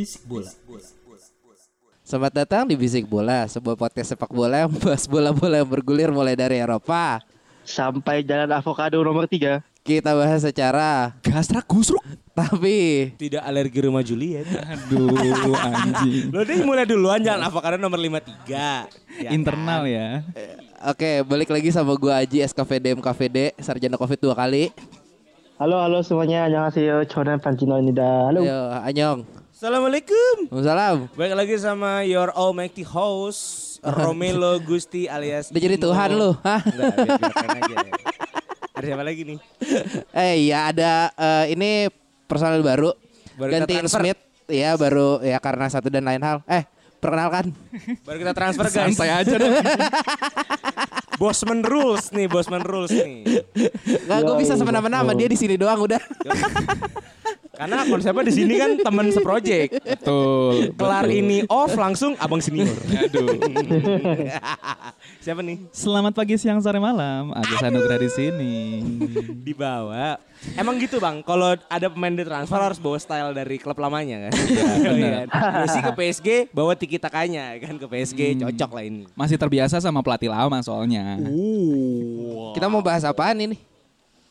Bisik Bola. Selamat datang di Bisik Bola, sebuah podcast sepak bola yang membahas bola-bola yang bergulir mulai dari Eropa sampai jalan avokado nomor 3. Kita bahas secara gasrak gusruk tapi tidak alergi rumah Juliet. Aduh, anjing. Lo deh mulai duluan jalan avokado nomor 53. Ya kan? Internal kan? ya. Oke, balik lagi sama gua Aji SKVD MKVD sarjana Covid dua kali. Halo halo semuanya, annyeonghaseyo. Chonan pancino ini dah. Halo. Yo, anyong. Assalamualaikum. Salam. Baik lagi sama your almighty host Romelo Gusti alias Udah jadi. Tuhan lu, hah? Enggak, aja. Ada siapa lagi nih? Eh iya ada eh, ini personal baru. Baru Gantiin. Smith. Ya baru ya karena satu dan lain hal. Eh, perkenalkan. Baru kita transfer guys. Santai aja dong. Bosman rules nih, Bosman rules nih. Enggak, gue bisa semena-mena sama dia di sini doang udah. Karena konsepnya di sini kan teman seproject. Betul. Kelar betul. ini off langsung abang senior. Aduh. Siapa nih? Selamat pagi, siang, sore, malam. Agus Anugrah di sini. Dibawa. Emang gitu bang, kalau ada pemain di transfer harus bawa style dari klub lamanya kan? benar. Messi ke PSG bawa tiki takanya kan ke PSG cocok lah ini. Masih terbiasa sama pelatih lama soalnya. Kita mau bahas apaan ini?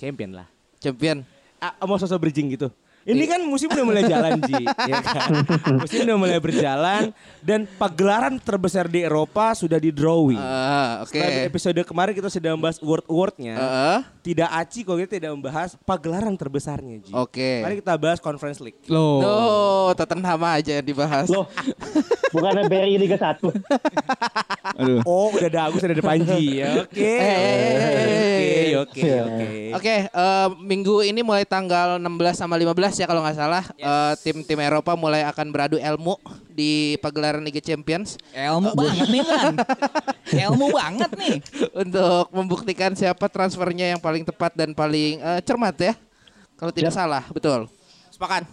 Champion lah. Champion. Ah, mau sosok bridging gitu. Ini kan musim udah mulai jalan Ji, ya kan? Musim udah mulai berjalan dan pagelaran terbesar di Eropa sudah di drawing. Ah, oke. Setelah di episode kemarin kita sudah membahas award-awardnya. Heeh. Tidak aci kalau kita tidak membahas pagelaran terbesarnya Ji. Oke. Mari kita bahas Conference League. Loh. Oh, Tottenham aja yang dibahas. loh bukan BRI Liga 1 Aduh. Oh, udah ada Agus, udah ada Panji. Ya, Oke. Hey. Oke, oke, oke. Oke, eh, minggu ini mulai tanggal 16 sama 15 ya kalau nggak salah eh, tim-tim Eropa mulai akan beradu ilmu di pagelaran Liga Champions Ilmu banget nih kan. Ilmu banget nih. untuk membuktikan siapa transfernya yang paling tepat dan paling eh, cermat ya. Kalau tidak salah, betul. Sepakat.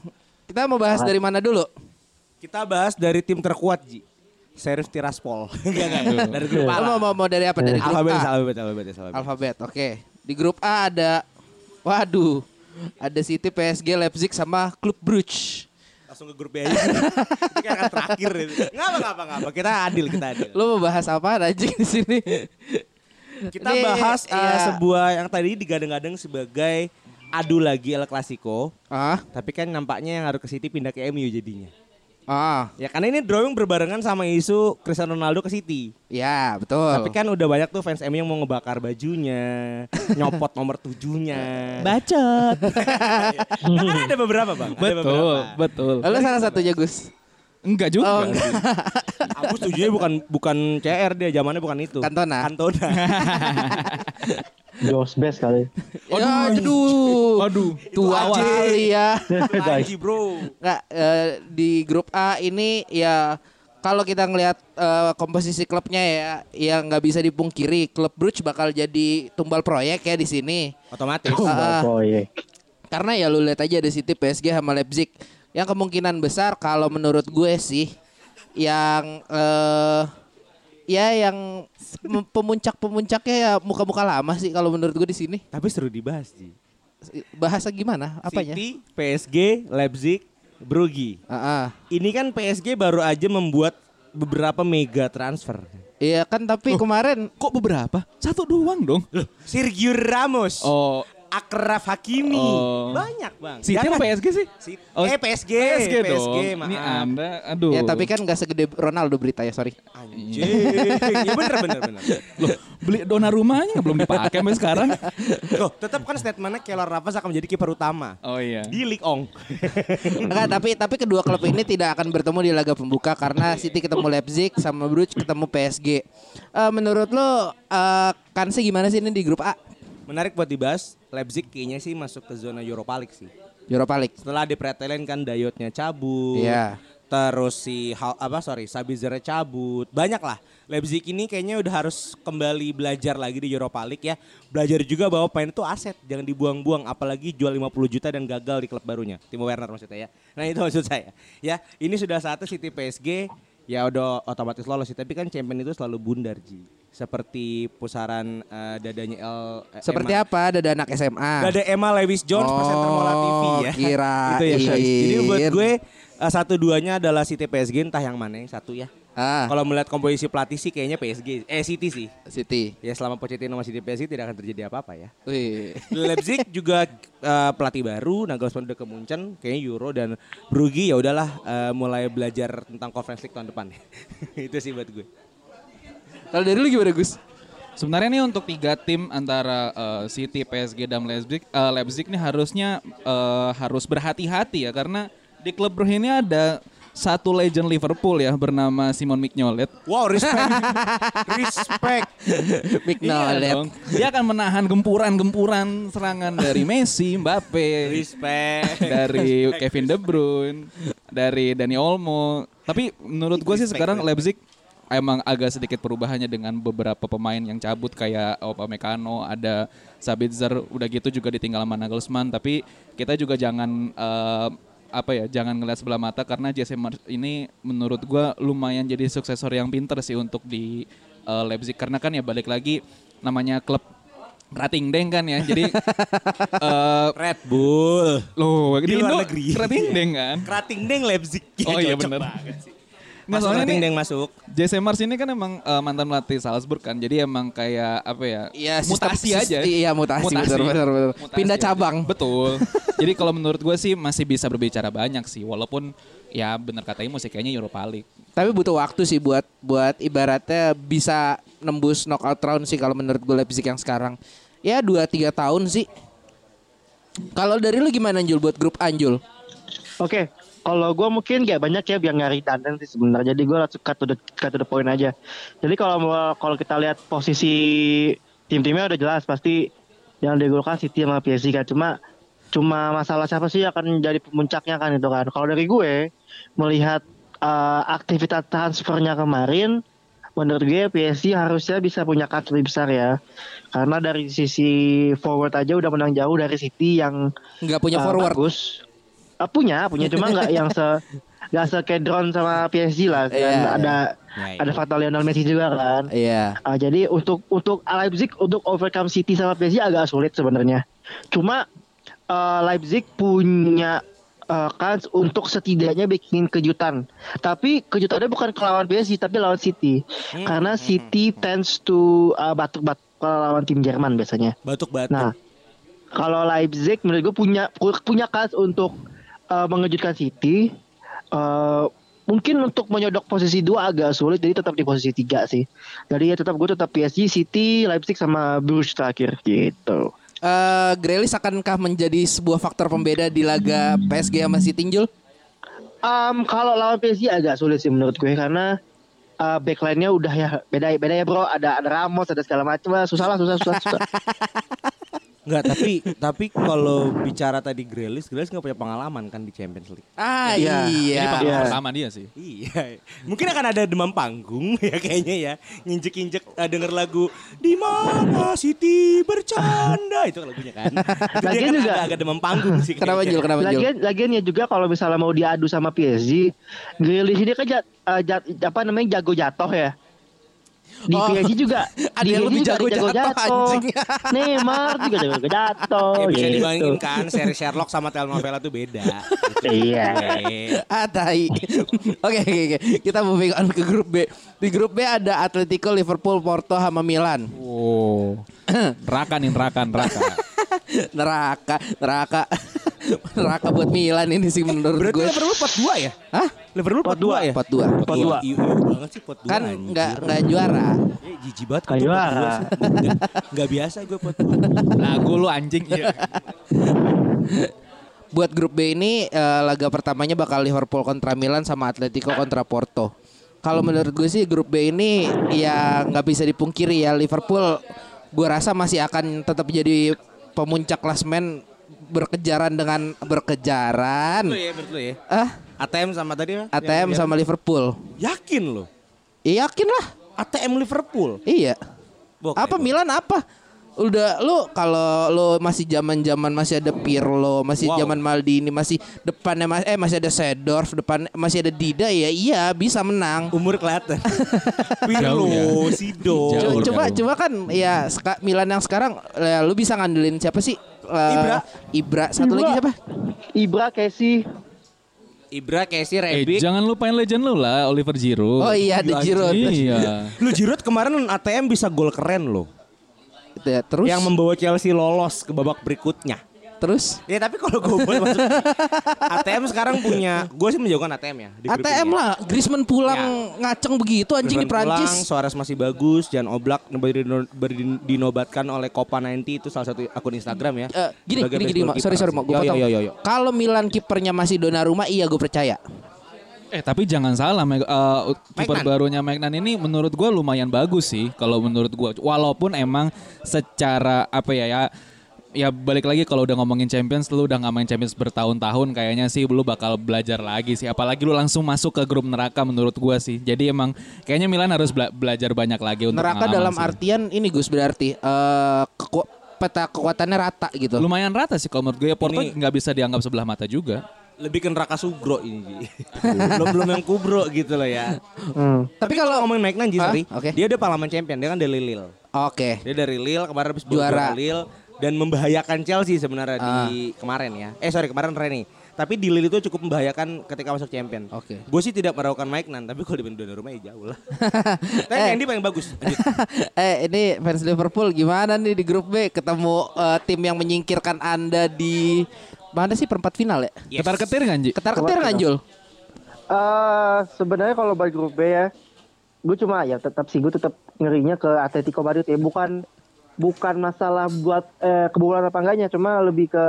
Kita mau bahas dari mana dulu? Kita bahas dari tim terkuat, Ji. Sheriff Tiraspol. Enggak, enggak. Dari grup A. Mau, mau, mau dari apa? Dari grup Alfabet, A. alfabet, alfabet, alfabet. Alfabet, oke. Di grup A ada, waduh, ada City, PSG, Leipzig sama Klub Brugge. Langsung ke grup B aja. Itu kan akan terakhir. itu. Ngapa, ngapa, ngapa. Kita adil, kita adil. Lo mau bahas apa anjing di sini? Kita Ini, bahas uh, iya. sebuah yang tadi digadang-gadang sebagai adu lagi El Clasico. Ah, Tapi kan nampaknya yang harus ke City pindah ke MU jadinya. Ah, Ya karena ini drawing berbarengan sama isu Cristiano Ronaldo ke City. ya betul. Tapi kan udah banyak tuh fans MU yang mau ngebakar bajunya, nyopot nomor tujuhnya. Bacot. kan ada beberapa bang. Ada Betul, beberapa. betul. Lalu salah satunya Gus, Enggak juga. Oh, sih. Aku setuju bukan bukan CR dia zamannya bukan itu. Cantona. Cantona. Jos best kali Ya, aduh, Waduh. tua kali ya. Lagi bro. Nggak, eh, di grup A ini ya kalau kita ngelihat eh, komposisi klubnya ya, yang nggak bisa dipungkiri klub Brugge bakal jadi tumbal proyek ya di sini. Otomatis. Ah, ah. proyek Karena ya lu lihat aja ada City, PSG sama Leipzig. Yang kemungkinan besar kalau menurut gue sih yang eh ya yang pem- pemuncak-pemuncaknya ya muka-muka lama sih kalau menurut gue di sini. Tapi seru dibahas sih. Bahasa gimana? Apanya? City, PSG, Leipzig, Brugge. Ah, ah. Ini kan PSG baru aja membuat beberapa mega transfer. Iya kan tapi kemarin Kok beberapa? Satu doang dong. Sergio Ramos. Oh, Akraf Hakimi. Oh. Banyak, Bang. City Jangan- apa PSG sih? Si- Oh, eh PSG, PSG, PSG, dong. maaf. Ini Anda, aduh. Ya tapi kan gak segede Ronaldo berita ya sorry. Anjing. Ya bener bener bener. Loh, beli Donnarumma aja belum dipakai sampai sekarang. Loh, tetap kan statementnya Keylor Navas akan menjadi kiper utama. Oh iya. Di Ligue Ong. Enggak, tapi tapi kedua klub ini tidak akan bertemu di laga pembuka karena City ketemu Leipzig sama Bruges ketemu PSG. Eh, menurut lo eh kansnya gimana sih ini di grup A? Menarik buat dibahas. Leipzig kayaknya sih masuk ke zona Europa League sih. Europa League. Setelah dipretelin kan Dayotnya cabut. Iya. Terus si Hal- apa sorry Sabitzer cabut. Banyak lah. Leipzig ini kayaknya udah harus kembali belajar lagi di Europa League ya. Belajar juga bahwa pemain itu aset, jangan dibuang-buang apalagi jual 50 juta dan gagal di klub barunya. Timo Werner maksudnya ya. Nah, itu maksud saya. Ya, ini sudah satu City PSG ya udah otomatis lolos sih, tapi kan champion itu selalu bundar Ji. Seperti pusaran eh, dadanya El eh, Seperti Emma. apa? Dada anak SMA. Gak ada Emma Lewis Jones Oh, presenter Mola TV ya. kirain. Itu ya guys. Jadi buat gue eh, satu duanya adalah City PSG entah yang mana yang satu ya. Ah, Kalau melihat komposisi pelatih sih kayaknya PSG, eh City sih. City. Ya selama Pochettino masih di PSG tidak akan terjadi apa-apa ya. Wih. Leipzig juga eh, pelatih baru, Nagelsmann udah ke Munchen, kayaknya Euro dan Brugge ya udahlah eh, mulai belajar tentang Conference League tahun depan. Itu sih buat gue. Kalau dari lu gimana Gus? Sebenarnya nih untuk tiga tim antara eh, City, PSG dan Leipzig, eh, Leipzig nih harusnya eh, harus berhati-hati ya karena di klub ini ada satu legend Liverpool ya bernama Simon Mignolet. Wow, respect. respect. Iya knowledge. dong. Dia akan menahan gempuran-gempuran serangan dari Messi, Mbappe, Respect. dari Kevin De Bruyne, dari Dani Olmo. Tapi menurut gue sih sekarang Leipzig emang agak sedikit perubahannya dengan beberapa pemain yang cabut kayak Upamecano, ada Sabitzer, udah gitu juga ditinggal sama Nagelsmann. Tapi kita juga jangan eh, apa ya, jangan ngeliat sebelah mata karena Jesse Marsch ini menurut gua lumayan jadi suksesor yang pinter sih untuk di eh, Leipzig karena kan ya balik lagi namanya klub Rating Deng kan ya. Jadi eh Red Bull. Loh, Di luar Indo negeri. Rating Deng kan. Krating Deng Leipzig. Oh iya sih. Nggak, Masuk soalnya nih, Deng masuk. Jesse Marsch ini kan emang eh, mantan pelatih Salzburg kan. Jadi emang kayak apa ya? Iya, mutasi sis- aja. iya, mutasi, bener, bener, bener. Mutasi Pindah aja. cabang. Betul. Jadi kalau menurut gue sih masih bisa berbicara banyak sih. Walaupun ya bener katanya musik kayaknya Europa League. Tapi butuh waktu sih buat buat ibaratnya bisa nembus knockout round sih kalau menurut gue Leipzig yang sekarang. Ya 2 3 tahun sih. Kalau dari lu gimana Anjul buat grup Anjul? Oke, kalau gue mungkin gak banyak ya biar nggak redundant sih sebenarnya. Jadi gue langsung cut to the cut to the point aja. Jadi kalau mau- kalau kita lihat posisi tim-timnya udah jelas pasti yang digolkan City sama PSG kan. Cuma cuma masalah siapa sih yang akan jadi pemuncaknya kan itu kan. Kalau dari gue melihat eh, aktivitas transfernya kemarin menurut gue PSG harusnya bisa punya kans lebih besar ya. Karena dari sisi forward aja udah menang jauh dari City yang Nggak punya uh, forward. bagus. Uh, punya, punya cuma nggak yang se nggak sekedron sama PSG lah. Dan Iya, ada iya. ada faktor Lionel Messi juga kan. Iya. Uh, jadi untuk untuk Leipzig untuk overcome City sama PSG agak sulit sebenarnya. Cuma uh, Leipzig punya uh, kans untuk setidaknya bikin kejutan. Tapi kejutannya bukan ke lawan PSG tapi lawan City. Karena City tends to uh, batuk-batuk kalau lawan tim Jerman biasanya. Batuk-batuk. Nah, kalau Leipzig menurut gue punya pu- punya kans untuk uh, mengejutkan City. Uh, mungkin untuk menyodok posisi dua agak sulit, jadi tetap di posisi tiga sih. Jadi ya tetap gue tetap PSG, City, Leipzig sama Bruges terakhir gitu. Eh Grealish akankah menjadi sebuah faktor pembeda di laga PSG sama City Anjul? Um, kalau lawan PSG agak sulit sih menurut gue karena uh, backline-nya udah ya beda beda ya bro. Ada ada Ramos, ada segala macam. lah. Susah lah, susah, susah, susah. Enggak, tapi tapi kalau bicara tadi Grealish, Grealish nggak punya pengalaman kan di Champions League. Ah Iya. iya. Ini pengalaman Iya. pertama dia sih. Iya, mungkin akan ada demam panggung ya kayaknya ya. Nginjek-injek eh, denger lagu di mana Siti bercanda itu lagunya kan. Itu Lagian kan juga- agak, agak demam panggung sih. Kenapa kayaknya. Anjul? Kenapa Anjul? Lagian, lagian ya juga kalau misalnya mau diadu sama PSG, Grealish ini kan jat, eh, jat- apa namanya jago jatuh ya. Di Oh, PSG juga, ada yang lebih juga jago jago jatuh. Neymar juga jago jatuh. Ya bisa gitu. dibandingin kan seri Sherlock sama telenovela tuh beda. Iya. Oke. Ah. Oke oke oke. Kita moving on ke grup B. Di grup B ada Atletico, Liverpool, Porto sama Milan. Wow. neraka nih, neraka, neraka. Neraka, neraka. neraka buat Milan ini sih menurut Berarti gue. Liverpool pot 2 ya? Hah? Liverpool pot 2 ya? Pot dua. Pot dua. Iya iya banget sih pot 2 Kan nggak nggak juara. Eh, jijik banget pot juara. dua sih. Nggak- Nggak biasa gue pot 2 Lagu lu anjing. Iya. Buat grup B ini eh, laga pertamanya bakal Liverpool kontra Milan sama Atletico kontra Porto. Kalau menurut gue sih grup B ini ya nggak bisa dipungkiri ya Liverpool gue rasa masih akan tetap jadi pemuncak klasmen berkejaran dengan berkejaran. Lu ya lu ya? Ah, ATM sama tadi apa? ATM Yang- sama Liverpool. Yakin lo? Ya, yakin lah. ATM Liverpool. Iya. Bokeh, apa bokeh. Milan apa? Udah lu kalau lu masih zaman-zaman masih ada Pirlo, masih Wow. zaman Maldini, masih depannya mas eh masih ada Sedorf, depan masih ada Dida ya iya bisa menang. Umur kelihatan. Pirlo, Sido. Co- Jauh, coba jauh. coba kan ya seka- Milan yang sekarang ya, lu bisa ngandelin siapa sih? Eh, Ibra. Ibra satu Ibra. lagi siapa? Ibra, Casey, Ibra, Casey, Eh, Rebic. jangan lupain legend lu lah, Oliver Giroud. Oh iya ada Giroud. Iya. Lu Giroud kemarin ATM bisa gol keren loh. Ya, Terus Yang membawa Chelsea lolos ke babak berikutnya. terus Ya tapi kalau gue boleh masuk ATM sekarang punya Gue sih menjauhkan ATM ya di ATM ya. lah, Griezmann pulang Ya. ngaceng begitu anjing di Griezmann Prancis. pulang, Suarez masih bagus Jan Oblak dinobatkan oleh Copa 90 itu salah satu akun Instagram ya Eh, gini, Sebagai gini, gini, goalkeeper sorry, sorry, mau gue potong. Kalau Milan kipernya masih Donnarumma, iya gue percaya. Eh tapi jangan salah, Meg- eh, kiper barunya Magnan ini menurut gua lumayan bagus sih. Kalau menurut gua, walaupun emang secara apa ya ya ya balik lagi kalau udah ngomongin Champions, lu udah nggak main Champions bertahun-tahun, kayaknya sih lu bakal belajar lagi sih. Apalagi lu langsung masuk ke grup neraka menurut gua sih. Jadi emang kayaknya Milan harus bela- belajar banyak lagi untuk Neraka dalam sih. artian ini Gus berarti eh keku- peta kekuatannya rata gitu. lumayan rata sih kalau menurut gue. Ya, Porto nggak bisa dianggap sebelah mata juga. Lebih ke neraka sugro ini belum, belum yang kubro gitu loh ya Hmm. Tapi kalau ngomongin Magnan Ji Hah? sorry Oke. Dia udah pengalaman champion Dia kan dari Lille Oke. Dia dari Lille kemarin habis Juara. Lille dan membahayakan Chelsea sebenarnya di kemarin ya. Eh sorry kemarin Reni. Tapi di Lille itu cukup membahayakan ketika masuk champion. Oke. Gue sih tidak meragukan Maignan, tapi kalau dibanding Donnarumma ya jauh lah. tapi Eh. Mendy paling bagus. Eh ini fans Liverpool gimana nih di grup B ketemu eh, tim yang menyingkirkan Anda di mana sih perempat final ya? Yes. Ketar ketir nggak Ji? Ketar-ketir kan Jul? Eh, sebenarnya kalau bagi grup B ya, gue cuma ya tetap sih gue tetap ngerinya ke Atletico Madrid ya bukan bukan masalah buat eh, kebobolan apa enggaknya, cuma lebih ke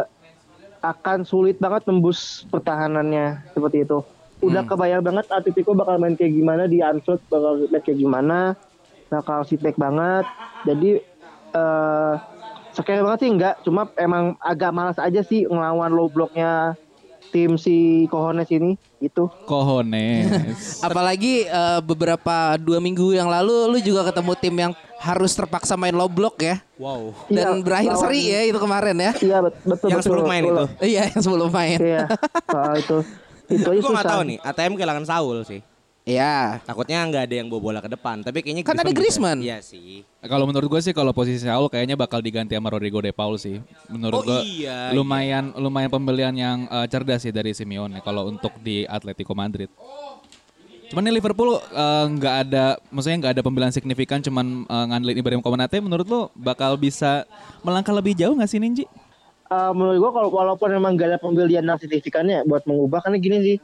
akan sulit banget tembus pertahanannya seperti itu. Udah kebayang banget Atletico bakal main kayak gimana di Anfield bakal main kayak gimana, bakal sipek banget. Jadi eh scary banget sih enggak, cuma emang agak malas aja sih ngelawan low blocknya tim si Cohones ini itu. Cojones. Apalagi eh, beberapa dua minggu yang lalu lu juga ketemu tim yang harus terpaksa main low block ya. Wow. Dan Iya, berakhir lawan- seri ya itu kemarin ya. Iya bet- betul Yang betul. sebelum main betul. itu. Iya yang sebelum main. Iya. Soal itu. Itu aja Gue susah. gak tahu nih, ATM kehilangan Saul sih. Iya. Takutnya nggak ada yang bawa bola ke depan, tapi kayaknya Kan ada Griezmann. Iya sih. Kalau menurut gue sih kalau posisi Saul kayaknya bakal diganti sama Rodrigo De Paul sih. Menurut Oh gue iya, lumayan lumayan pembelian yang eh, cerdas sih dari Simeone kalau untuk di Atletico Madrid. Cuman nih Liverpool eh, nggak ada, maksudnya nggak ada pembelian signifikan, cuman eh, ngandelin Ibrahim Konate. Menurut lo bakal bisa melangkah lebih jauh nggak sih Ninji? Eh, menurut gua kalau walaupun emang gak ada pembelian yang signifikannya buat mengubah karena gini sih.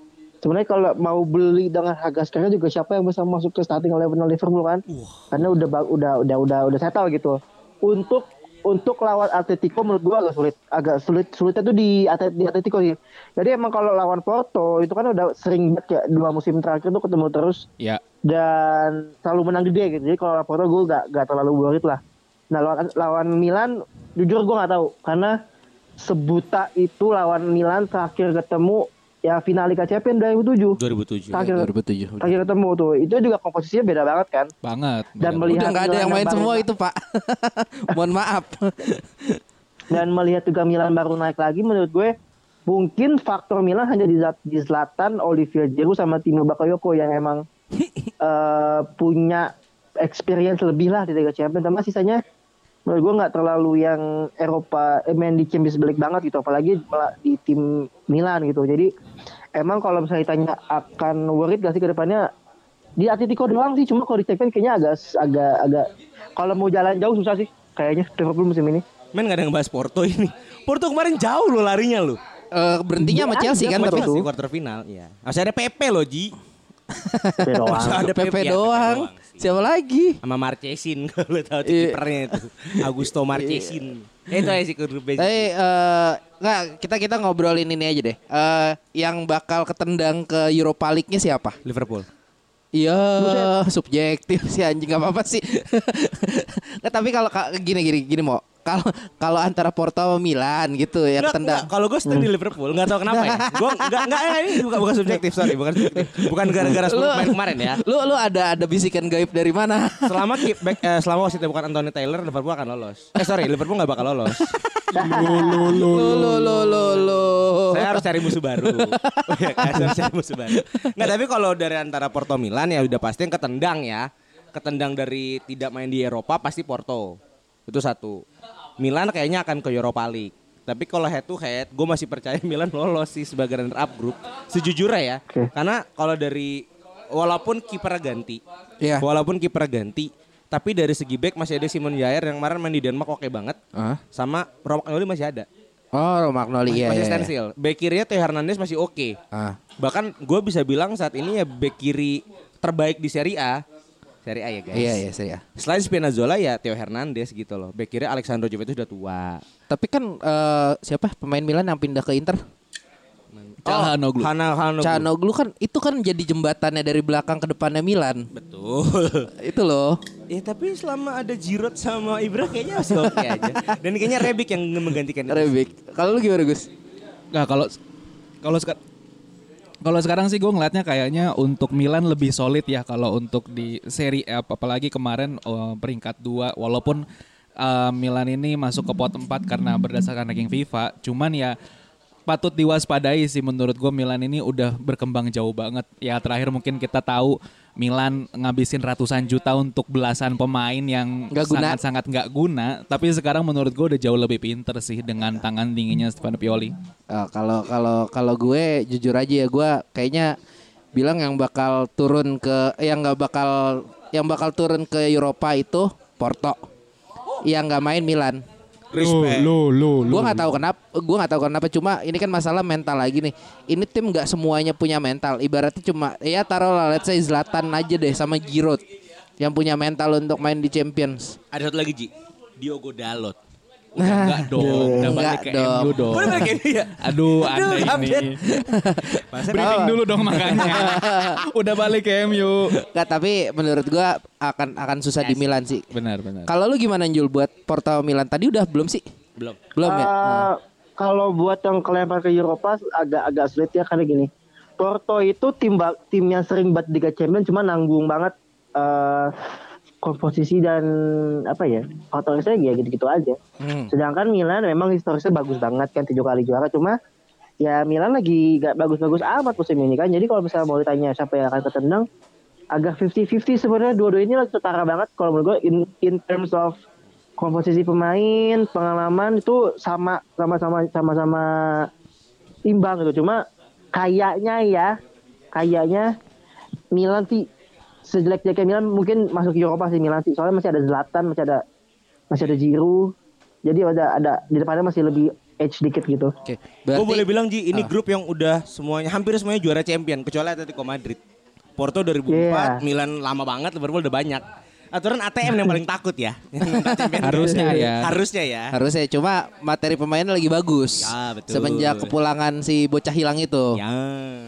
Sebenarnya kalau mau beli dengan harga sekarang juga siapa yang bisa masuk ke starting eleven Liverpool kan? Karena udah udah udah udah udah settle gitu. Untuk untuk lawan Atletico menurut gua agak sulit. Agak sulit sulitnya tuh di di Atletico sih. Jadi emang kalau lawan Porto itu kan udah sering banget ya dua musim terakhir tuh ketemu terus Ya, dan selalu menang gede gitu. Jadi kalau lawan Porto gue gak, gak terlalu worried lah. Nah lawan, lawan Milan jujur gue gak tahu karena sebuta itu lawan Milan terakhir ketemu ya final Liga Champions 2007. 2007. Terakhir, 2007. terakhir ketemu tuh. Itu juga komposisinya beda banget kan. banget. Dan melihat Udah nggak ada yang main baru- semua itu pak. Mohon maaf. Dan melihat juga Milan baru naik lagi menurut gue mungkin faktor Milan hanya di, Zat- di Zlatan, Olivier Giroud sama Timo Bakayoko yang emang eh, punya experience lebih lah di Liga Champions. Sama sisanya menurut gue nggak terlalu yang Eropa eh, main di Champions League banget gitu, apalagi di tim Milan gitu. Jadi emang kalau misalnya ditanya akan worried gak sih ke depannya di Atletico doang sih, cuma kalau di Champions kayaknya agak agak agak kalau mau jalan jauh susah sih kayaknya Liverpool musim ini. Men gak ada yang bahas Porto ini. Porto kemarin jauh lo larinya lo. Eh, berhentinya sama Chelsea kan tapi Chelsea quarter final, iya. Masih ada PP loh, Ji. Doang. Masih ada PP ya, doang. Siapa lagi? Sama Marchesin kalau tahu Iya. kipernya itu. Augusto Marchesin. Eh, itu aja sih grup B. Tapi eh nggak kita kita ngobrolin ini aja deh. Eh yang bakal ketendang ke Europa League-nya siapa? Liverpool. Iya, subjektif sih anjing nggak apa-apa sih. Nggak, tapi kalau ka- gini gini gini mau kalau kalau antara Porto sama Milan gitu yang Nggak, ketendang. nggak. Kalau gue stand di Liverpool, nggak tahu kenapa ya. Gue nggak nggak eh, ini bukan bukan subjektif, sorry, bukan subjektif. Bukan gara-gara 10 pemain kemarin ya. Lu lu ada ada bisikan gaib dari mana? Selama keep back, eh, selama wasitnya bukan Anthony Taylor, Liverpool akan lolos. Eh sorry, Liverpool nggak bakal lolos. Lu lu lu lu lu. Saya harus cari musuh baru. Ya kan, Saya harus cari musuh baru. Nggak, tapi kalau dari antara Porto Milan ya udah pasti yang ketendang ya. Ketendang dari tidak main di Eropa pasti Porto. Itu satu. Milan kayaknya akan ke Europa League. Tapi kalau head to head, gue masih percaya Milan lolos sih sebagai runner up grup. Sejujurnya ya, Oke. karena kalau dari walaupun kiper ganti, Iya. walaupun kiper ganti, tapi dari segi back masih ada Simon Jair yang kemarin main di Denmark oke banget, Hah? sama Romagnoli masih ada. Oh, Romagnoli iya. masih iya, iya. stensil. Back kirinya Theo Hernandez masih oke. Ah. Bahkan gue bisa bilang saat ini ya back kiri terbaik di Serie A. Serie A ya guys. Iya iya saya. Selain Spinazzola ya Theo Hernandez gitu loh. Back kiri Alexandro Jovetic sudah tua. Tapi kan eh, siapa pemain Milan yang pindah ke Inter? Calhanoglu. Hana Hanoglu. Canoglu kan itu kan jadi jembatannya dari belakang ke depannya Milan. Betul. itu loh. ya tapi selama ada Giroud sama Ibra kayaknya masih oke aja. Dan kayaknya Rebic yang menggantikan itu. Rebik. Kalau lu gimana Gus? Nggak kalau kalau sekarang kalau sekarang sih gue ngeliatnya kayaknya untuk Milan lebih solid ya kalau untuk di Serie A apalagi kemarin eh, peringkat dua. Walaupun eh, Milan ini masuk ke pot 4 karena berdasarkan ranking FIFA. Cuman ya patut diwaspadai sih menurut gue Milan ini udah berkembang jauh banget. Ya terakhir mungkin kita tahu Milan ngabisin ratusan juta untuk belasan pemain yang Nggak guna. sangat-sangat nggak guna tapi sekarang menurut gue udah jauh lebih pinter sih dengan tangan dinginnya Stefano Pioli Eh, kalau kalau kalau gue jujur aja ya gue kayaknya bilang yang bakal turun ke yang nggak bakal yang bakal turun ke Eropa itu Porto. Yang nggak main Milan. Respect. Gue nggak tahu kenapa. Gue nggak tahu kenapa. Cuma ini kan masalah mental lagi nih. Ini tim nggak semuanya punya mental. Ibaratnya cuma ya taruh lah let's say Zlatan aja deh sama Giroud yang punya mental untuk main di Champions. Ada satu lagi Ji. Diogo Dalot. Enggak dong, udah Enggak balik ke dong. MU dong. Udah balik ini ya? Aduh, anda ini. update. Masa Briefing dulu dong makanya. udah balik ke MU. Nggak, tapi menurut gue akan akan susah di Milan sih. Benar, benar. Kalau lu gimana Jul buat Porto Milan tadi udah belum sih? belum. Belum ya? Eh, Kalau buat yang kelempar ke Eropa agak-agak sulit ya karena gini. Porto itu tim tim yang sering buat Liga Champions cuma nanggung banget eh, komposisi dan apa ya faktorisnya ya gitu-gitu aja. Hmm. Sedangkan Milan memang historisnya bagus banget kan tujuh kali juara cuma ya Milan lagi gak bagus-bagus amat musim ini kan. Jadi kalau misalnya mau ditanya siapa yang akan ketendang agak 50-50 sebenarnya dua-duanya ini setara banget kalau menurut gue in, in terms of komposisi pemain, pengalaman itu sama sama-sama sama-sama imbang gitu. Cuma kayaknya ya, kayaknya Milan sih sejelek-jeleknya Milan mungkin masuk Eropa sih Milan sih. Soalnya masih ada Zlatan, masih ada masih ada Giroud. Jadi ada ada di depannya masih lebih edge dikit gitu. Oke. Gue Berarti boleh bilang Ji, ini grup yang udah semuanya hampir semuanya juara champion kecuali Atletico Madrid. Porto 2004, Iya. Milan lama banget, Liverpool udah banyak. Aturan ATM yang paling takut ya. Harusnya ya. Harusnya ya. harusnya cuma materi pemainnya lagi bagus. Ya, betul. Semenjak kepulangan si bocah hilang itu. Ya.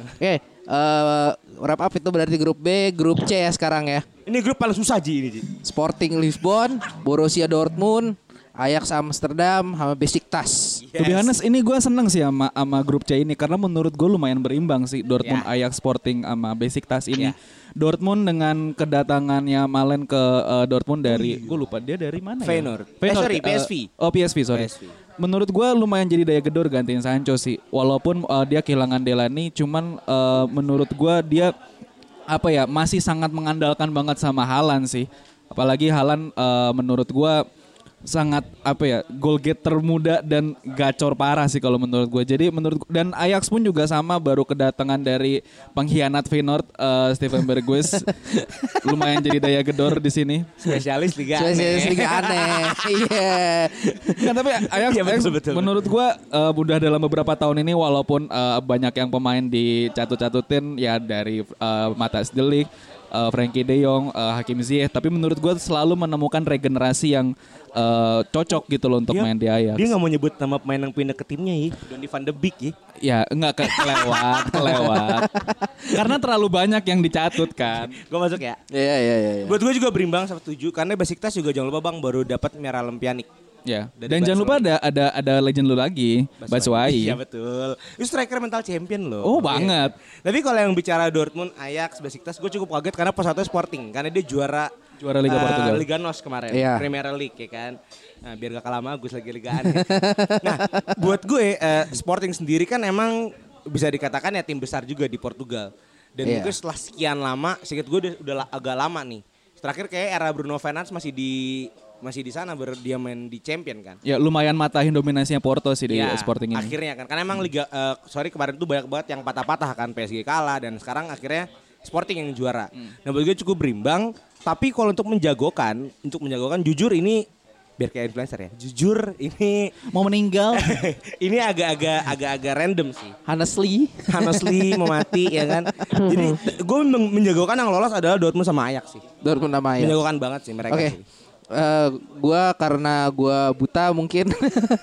Oke, eh wrap up itu berarti grup B, grup C ya sekarang ya. Ini grup paling susah Ji ini Ji. Sporting Lisbon, Borussia Dortmund, Ajax Amsterdam, sama Besiktas. To be honest, ini gue seneng sih sama, sama grup C ini karena menurut gue lumayan berimbang sih Dortmund, Ya. Ajax, Sporting sama Besiktas ini. Ya. Dortmund dengan kedatangannya Malen ke eh, Dortmund dari gue lupa dia dari mana ya? Feyenoord. Eh, sorry, eh, PSV. oh PSV sorry. PSV. Menurut gue lumayan jadi daya gedor gantiin Sancho sih. Walaupun eh, dia kehilangan Delany, cuman eh, menurut gue dia apa ya masih sangat mengandalkan banget sama Halan sih. Apalagi Halan eh, menurut gue sangat apa ya goal getter muda dan gacor parah sih kalau menurut gue. Jadi menurut dan Ajax pun juga sama baru kedatangan dari pengkhianat Feyenoord eh, Steven Bergwijn lumayan jadi daya gedor di sini. Spesialis Liga Spesialis aneh. Liga aneh. Iya. Tapi Ajax, Iya, betul, Ajax betul. menurut gua eh, udah dalam beberapa tahun ini walaupun eh, banyak yang pemain dicatut-catutin ya dari uh, Matas Delik, eh, Frankie De Jong, eh, Hakim Ziyech, tapi menurut gua selalu menemukan regenerasi yang eh, cocok gitu loh untuk Dia- main di Ajax. Dia nggak mau nyebut nama pemain yang pindah ke timnya ya. Donny van de Beek ya. Ya enggak ke kelewat, kelewat. Karena terlalu banyak yang dicatut kan. Gue masuk ya. Iya iya iya. iya. Buat gue juga berimbang sama tujuh karena Besiktas juga jangan lupa bang baru dapat Miralem Pjanic. Ya. Dari Dan jangan lupa ada ada ada legend lu lagi, Batshuayi. Iya betul. Itu striker mental champion loh. Oh, Iya. banget. Tapi kalau yang bicara Dortmund, Ajax, Besiktas, gue cukup kaget karena pas satu Sporting karena dia juara Juara Liga eh, Portugal. Liga NOS kemarin, Iya. Premier League ya kan. Nah, biar gak kalah Agus lagi ligaan. nah, buat gue eh, Sporting sendiri kan emang bisa dikatakan ya tim besar juga di Portugal. Dan Iya. mungkin setelah sekian lama, sedikit gue udah, udah agak lama nih. Terakhir kayak era Bruno Fernandes masih di masih di sana ber, dia main di champion kan. Ya lumayan matahin dominasinya Porto sih di Ya, Sporting ini. Akhirnya kan karena emang liga eh, sorry kemarin tuh banyak banget yang patah-patah kan PSG kalah dan sekarang akhirnya Sporting yang juara. Hmm. Nah, buat gue cukup berimbang, tapi kalau untuk menjagokan, untuk menjagokan jujur ini biar kayak influencer ya. Jujur ini Mau meninggal? ini agak-agak agak-agak random sih. Honestly. Honestly mau mati ya kan. Jadi gue men- menjagokan yang lolos adalah Dortmund sama Ajax sih. Dortmund nama ya. Menjagokan banget sih mereka Oke. sih. Eh, gua karena gua buta mungkin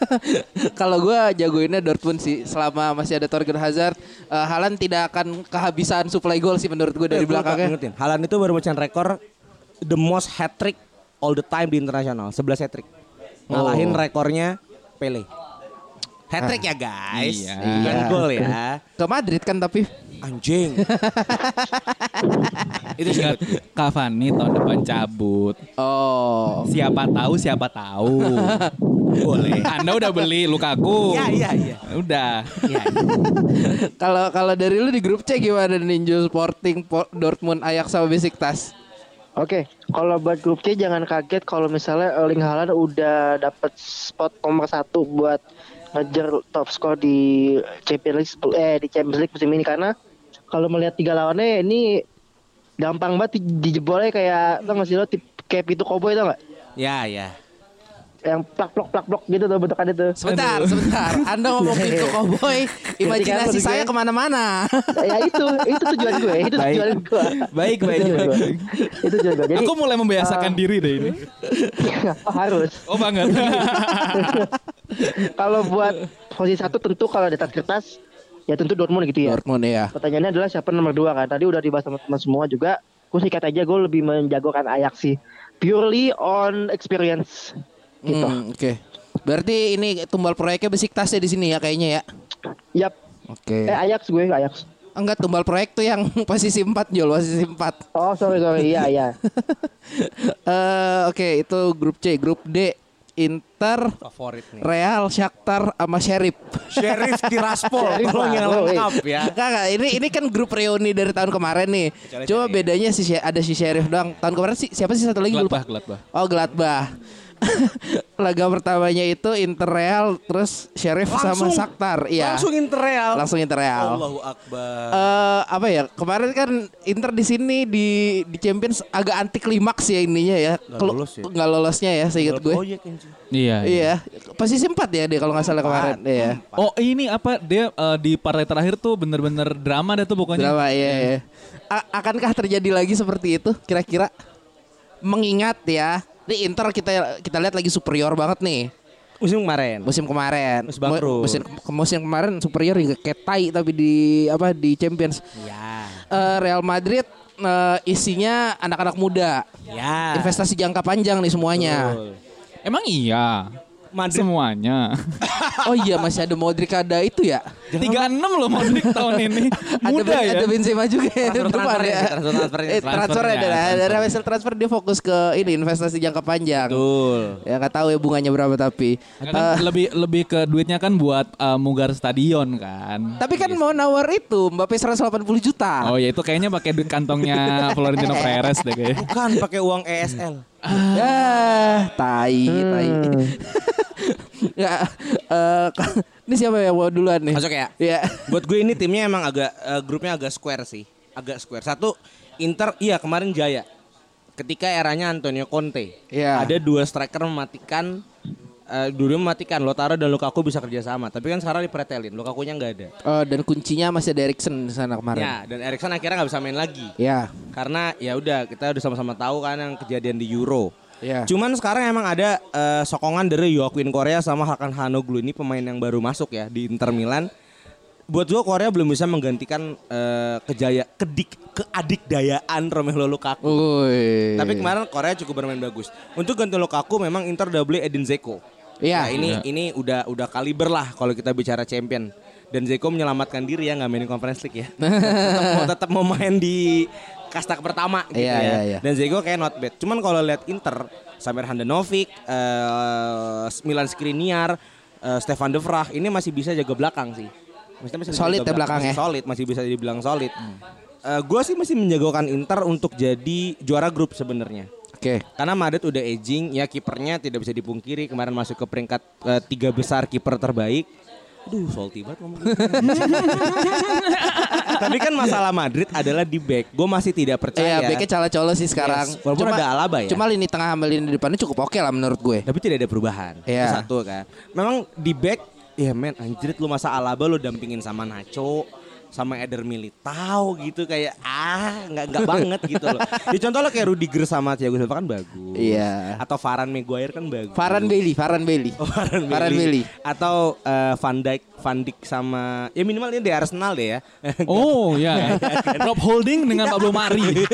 kalau gua jagoinnya Dortmund sih selama masih ada Torgan Hazard eh, Haaland tidak akan kehabisan supply gol sih menurut gue dari Eh, gua belakangnya Haaland itu baru mecahin rekor the most hat trick all the time di internasional, 11 hat trick. Ngalahin Oh. rekornya Pele. Hat trick ya guys. Iya. Bukan Iya. gol ya. ke Madrid kan tapi Anjing. itu sih. Cavani tahun depan cabut. oh Siapa tahu, siapa tahu. Boleh. Anda udah beli Lukaku. Iya iya iya. Udah. Iya. kalau kalau dari lu di grup C gimana Ninja Sporting Po- Dortmund Ajax sama Besiktas Oke, kalau buat grup C jangan kaget kalau misalnya Erling Haaland udah dapat spot nomor satu buat ngejar top skor di Champions League eh di Champions League musim ini karena kalau melihat tiga lawannya ini gampang banget di- dijebolnya kayak tau gak sih lo tip kayak pintu koboi tau gak? Ya ya. Yang plak plok plak plok gitu tuh bentukannya tuh. sebentar sebentar Anda ngomong pintu koboi imajinasi saya ke mana-mana ya itu itu tujuan gue, itu Baik. tujuan gue. Baik, baik, Itu tujuan baik. gue. Itu tujuan gue. Jadi Aku mulai membiasakan diri deh ini. harus. Oh banget. Kalau buat posisi satu tentu kalau di atas kertas ya tentu Dortmund gitu ya. Dortmund ya Pertanyaannya adalah siapa nomor dua kan? Tadi udah dibahas sama teman semua juga. Gue sikat aja gue lebih menjagokan Ajax sih. Purely on experience. Gitu. Hmm, oke berarti ini tumbal proyeknya Besiktas ya di sini ya kayaknya ya Yap. oke Eh Ajax gue Ajax. Enggak tumbal proyek tuh yang posisi 4 Jol, posisi 4. Oh sorry sorry iya iya. Eh oke, itu grup C, grup D Inter, Favorit nih. Real, Shakhtar sama Sheriff. Sheriff Tiraspol. Kalau yang lengkap ya. Kakak, ini ini kan grup reuni dari tahun kemarin nih. Cuma bedanya si She- ada si Sheriff doang. Tahun kemarin sih siapa sih satu lagi lupa. Gladbach, Gladbach. Oh, Gladbah. Laga pertamanya itu Inter Real terus Sheriff sama Langsung- Shakhtar. Iya. Langsung Interreal. Langsung Inter Real. Allahu Akbar. eh apa ya kemarin kan Inter di sini di di Champions agak anti klimaks ya ininya ya Nggak Kelu- lolos ya? nggak lolosnya ya seingat gue Proyek, anjing. Iya. iya posisi empat ya dia kalau nggak salah kemarin iya Oh ini apa dia eh, di partai terakhir tuh bener-bener drama deh tuh pokoknya. drama iya, iya. A- akankah terjadi lagi seperti itu kira-kira mengingat ya di Inter kita kita lihat lagi superior banget nih Musim kemarin. musim kemarin Musim bangkrut. musim musim kemarin superior hingga kayak tai tapi di apa di Champions Ya. Eh, Real Madrid eh, isinya anak-anak muda Ya. investasi jangka panjang nih semuanya. Betul. Emang iya. Madrid Semuanya. Oh iya masih ada Modric ada itu ya. 36 loh Modric tahun ini. ada Muda Ben- ya. ada Benzema juga ya. Transfer- depan ya. sih, transfer- transfernya. Eh, transfer Transfernya, ada transfer. ada hasil transfer dia fokus ke ini investasi jangka panjang. Betul. Ya nggak tahu ya bunganya berapa tapi. Kan Eh, lebih lebih ke duitnya kan buat eh, mugar stadion kan. tapi kan mau nawar itu Mbappe 180 juta. Oh ya itu kayaknya pakai duit kantongnya Florentino Perez deh kayaknya. Bukan pakai uang ESL. Ah, tai, tai. ya, eh, ini siapa yang mau duluan nih? Masuk ya? Iya. Buat gue ini timnya emang agak eh, grupnya agak square sih. Agak square. Satu Inter iya kemarin Jaya. Ketika eranya Antonio Conte. Iya. Ada dua striker mematikan eh dulu mematikan Lotaro dan Lukaku bisa kerjasama. Tapi kan sekarang dipretelin, Lukaku-nya nggak ada. Oh, dan kuncinya masih ada Erikson di sana kemarin. Ya, dan Erikson akhirnya nggak bisa main lagi. Ya. Karena ya udah kita udah sama-sama tahu kan yang kejadian di Euro. Ya. Cuman sekarang emang ada eh, sokongan dari Joaquin Korea sama Hakan Hanoglu ini pemain yang baru masuk ya di Inter Milan. Buat gue Korea belum bisa menggantikan eh, kejaya kedik keadikdayaan Romelu Lukaku. Woi. Tapi kemarin Korea cukup bermain bagus. Untuk ganti Lukaku memang Inter udah beli Edin Zeko. Iya. Nah, ini ini udah udah kaliber lah kalau kita bicara champion. Dan Zeko menyelamatkan diri ya nggak mainin Conference League ya. tetap mau tetap mau main di kasta pertama gitu Iya, ya. iya, iya. Dan Zeko kayak not bad. Cuman kalau lihat Inter, Samir Handanovic, eh, Milan Skriniar, eh, Stefan De Vrij ini masih bisa jaga belakang sih. Maksudnya masih Solid ya belakangnya. Masih solid, masih bisa dibilang solid. gue sih masih menjagokan Inter untuk jadi juara grup sebenarnya. Oke. Karena Madrid udah aging, ya kipernya tidak bisa dipungkiri kemarin masuk ke peringkat eh, tiga besar kiper terbaik. Aduh, salty banget ngomong. Tapi kan masalah Madrid adalah di back. Gue masih tidak Iya, percaya. backnya calo-colo sih sekarang. Yes, walaupun ada Alaba ya. Cuma lini tengah sama lini depannya cukup oke lah menurut gue. Tapi tidak ada perubahan. Iya. Itu satu kan. Memang di back, ya men anjrit lu masa Alaba lu dampingin sama Nacho sama Eder Militao gitu kayak ah nggak nggak banget gitu loh. Ya contoh lo kayak Rudiger sama Thiago Silva kan bagus. Iya. Atau Varane Maguire kan bagus. Faran Bailey, Faran Bailey. Oh, Varane Varane Bailey. Atau eh, Van Dijk, Van Dijk sama ya minimal ini di Arsenal deh ya. Oh ya, Rob Holding dengan Pablo Mari.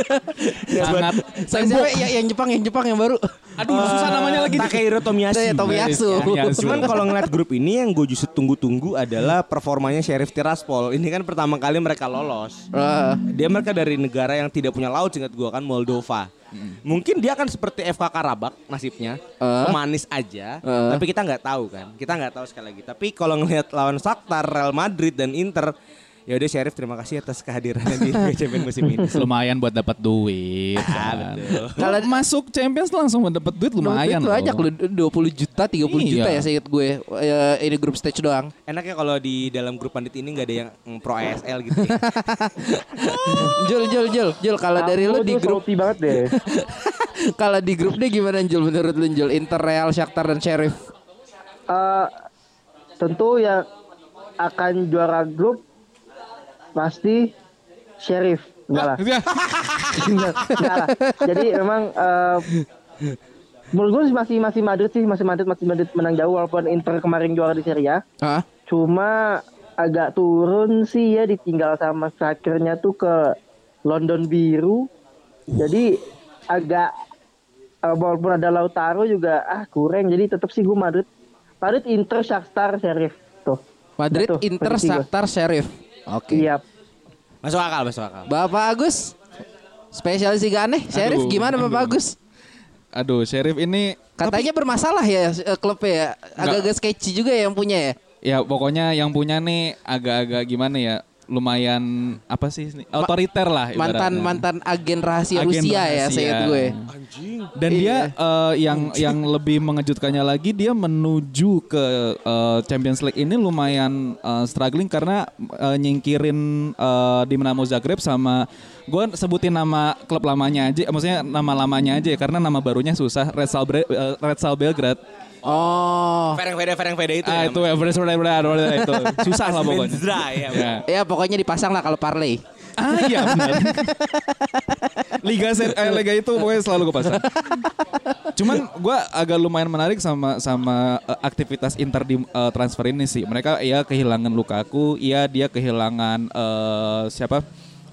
Sangat Saya siapa yang, Jepang, yang Jepang yang baru. Aduh, susah namanya lagi. Takehiro Tomiyasu. Saya Tomiyasu. Tomiyasu. Cuman kalau ngeliat grup ini yang gue justru tunggu-tunggu adalah performanya Sheriff Tiraspol. Ini kan pertama kali mereka lolos. Eh, Dia mereka dari negara yang tidak punya laut singkat gue kan Moldova. Mungkin dia akan seperti FK Karabak nasibnya, Eh. pemanis aja. Eh. Tapi kita nggak tahu kan, kita nggak tahu sekali lagi. Tapi kalau ngelihat lawan Shakhtar, Real Madrid dan Inter, ya udah Sheriff terima kasih atas kehadirannya di Liga Champions musim ini. lumayan buat dapat duit. Ah, kan. Kalau masuk Champions langsung dapat duit lumayan itu banyak loh, 20 juta, 30 juta Iya. ya saya ingat gue. Eh, ini grup stage doang. Enaknya kalau di dalam grup pandit ini nggak ada yang pro ASL gitu ya. Jul, Jul, Jul, Jul kalau dari lu di grup banget deh. kalau di grup deh gimana Jul menurut lu Jul? Inter, Real, Shakhtar dan Sheriff. Eh, tentu yang akan juara grup pasti Sheriff. Enggak lah. Enggak, enggak lah. Jadi memang eh, menurut gue masih masih Madrid sih masih Madrid masih Madrid menang jauh walaupun Inter kemarin juara di Serie A. Cuma agak turun sih ya ditinggal sama strikernya tuh ke London Biru. Jadi agak eh, walaupun ada Lautaro juga ah kurang. Jadi tetap sih gue Madrid. Madrid Inter Shakhtar Sheriff tuh. Madrid, Inter. Shakhtar, Sheriff. Oke. Iya. Masuk akal, masuk akal. Bapak Agus, spesialis Liga Aneh, Sheriff Aduh, gimana Bapak aduh. Agus? Aduh, Sheriff ini Katanya bermasalah ya eh, klubnya ya. Agak-agak sketchy juga ya yang punya ya. ya pokoknya yang punya nih agak-agak gimana ya? Lumayan apa sih? Otoriter lah Mantan ibaratnya. mantan agen rahasia Agen Rusia ya, rahasia. saya ingat gue. Dan dia eh, yang yang lebih mengejutkannya lagi dia menuju ke eh, Champions League ini lumayan eh, struggling karena eh, nyingkirin eh, Dinamo Zagreb sama gue sebutin nama klub lamanya aja, maksudnya nama lamanya aja ya karena nama barunya susah Red eh, Red Stal Belgrade. Oh. Fereng Veda, Fereng Veda itu ah ya. itu ya, bener, bener, bener, itu susah lah pokoknya. Ya. Ya. Ya pokoknya dipasang lah kalau parlay. Ah iya benar. Liga Ser eh, Liga itu pokoknya selalu gue pasang. Cuman gue agak lumayan menarik sama sama eh, aktivitas Inter di eh, transfer ini sih. Mereka ya kehilangan Lukaku, iya dia kehilangan eh, siapa?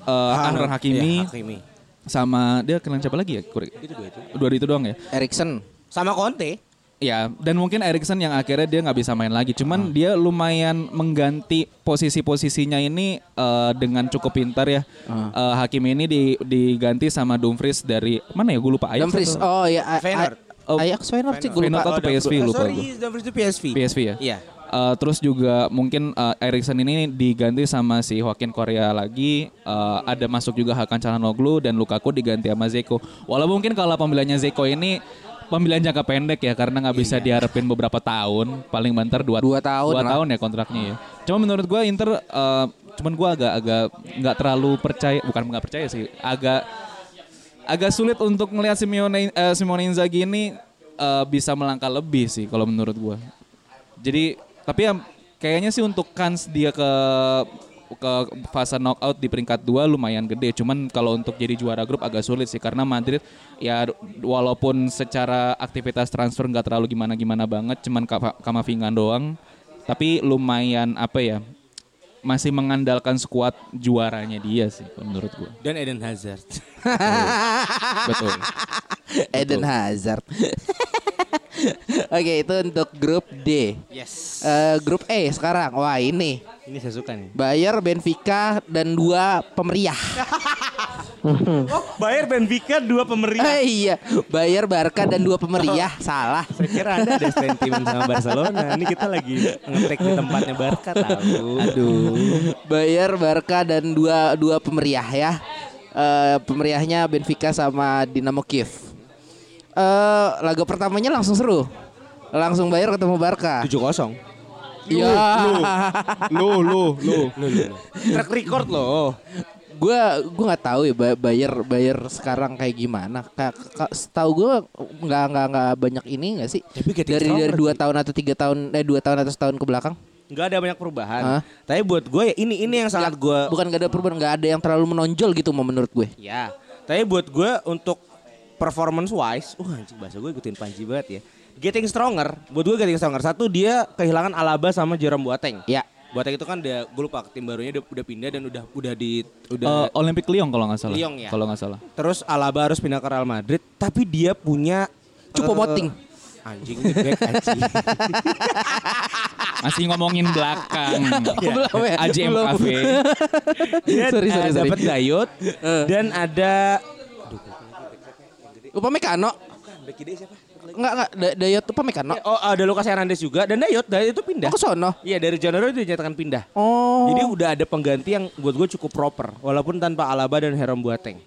Eh Akran Hakimi Iya, Hakimi. sama dia kehilangan siapa lagi ya? Itu dua itu. Dua itu doang ya. Erikson. Sama Conte. Ya, dan mungkin Erikson yang akhirnya dia nggak bisa main lagi. Cuman dia lumayan mengganti posisi-posisinya ini eh, dengan cukup pintar ya. Eh, Hakim ini di- diganti sama Dumfries dari mana ya? Gue lupa Ajax Dumfries. atau- Oh ya. Feyenoord. Oh, Ajax Feyenoord sih gue Feyenoord lupa. atau PSV Oh, lupa sorry, gue. Dumfries itu PSV. PSV ya. Iya. Eh, terus juga mungkin eh, Erikson ini diganti sama si Joaquin Korea lagi. Eh, ada masuk juga Hakan Calhanoglu dan Lukaku diganti sama Zeko. Walaupun mungkin kalau pembeliannya Zeko ini pembelian jangka pendek ya karena nggak bisa diharapin beberapa tahun, paling banter dua, Dua tahun dua lah. tahun ya kontraknya ya. Cuma menurut gue Inter, eh, cuman gue agak agak nggak terlalu percaya, bukan nggak percaya sih, agak agak sulit untuk melihat Simeone eh, Simone Inzaghi ini eh, bisa melangkah lebih sih kalau menurut gua. Jadi tapi ya kayaknya sih untuk kans dia ke ke fase knockout di peringkat dua lumayan gede. Cuman kalau untuk jadi juara grup agak sulit sih karena Madrid ya walaupun secara aktivitas transfer nggak terlalu gimana-gimana banget, cuman Ka- Kamavinga doang. Tapi lumayan apa ya? Masih mengandalkan skuad juaranya dia sih menurut gua. Dan Eden Hazard. Betul. Eden Hazard. Oke itu untuk grup D. Yes. Eh, grup E sekarang. Wah ini Ini saya suka nih. Bayer, Benfica dan dua pemeriah. Oh, Bayar Benfica dua pemeriah. Eh, iya, Bayer, Barca dan dua pemeriah. Salah. Saya kira Anda ada sentimen sama Barcelona. Ini kita lagi ngetek di tempatnya Barca tahu. Aduh. Bayer, Barca dan dua dua pemeriah ya. Eh, pemeriahnya Benfica sama Dinamo Kiev. Eh, laga pertamanya langsung seru. Langsung Bayer ketemu Barca. 7-0. Iya. Lu lu lu. Track record loh. Gua gua nggak tahu ya Ba- Bayer Bayer sekarang kayak gimana. Kayak ka- setahu gua nggak nggak nggak banyak ini nggak sih? Tapi dari dari dua tahun atau tiga tahun eh dua tahun atau setahun ke belakang? Nggak ada banyak perubahan. Hah? Tapi buat gue ya ini ini yang sangat gue Bukan gak ada perubahan, nggak ada yang terlalu menonjol gitu mau menurut gue. Ya, tapi buat gue untuk performance wise, uh anjing bahasa gue ikutin Panji banget ya. Getting stronger, buat gue getting stronger. Satu dia kehilangan Alaba sama Jerome Boateng. Ya. Boateng itu kan udah gue lupa tim barunya udah, udah pindah dan udah udah di udah Olympic Lyon kalau nggak salah. Lyon ya? Kalau nggak salah. terus Alaba harus pindah ke Real Madrid, tapi dia punya Cupo eh, Moting. Anjing ini back anjing. Masih ngomongin belakang. Belum ya? AJM Belum. Cafe. dia Sorry, sorry, eh, sorry. dapat dan ada Upamecano. back kiri siapa? Enggak enggak Da- Dayot Upamecano. Oh, ada Lucas Hernandez juga dan Dayot, Dayot itu pindah. Oh, ke sono. Iya dari Januari dia dinyatakan pindah. Oh. Jadi udah ada pengganti yang buat gue cukup proper, walaupun tanpa Alaba dan Jerome Boateng.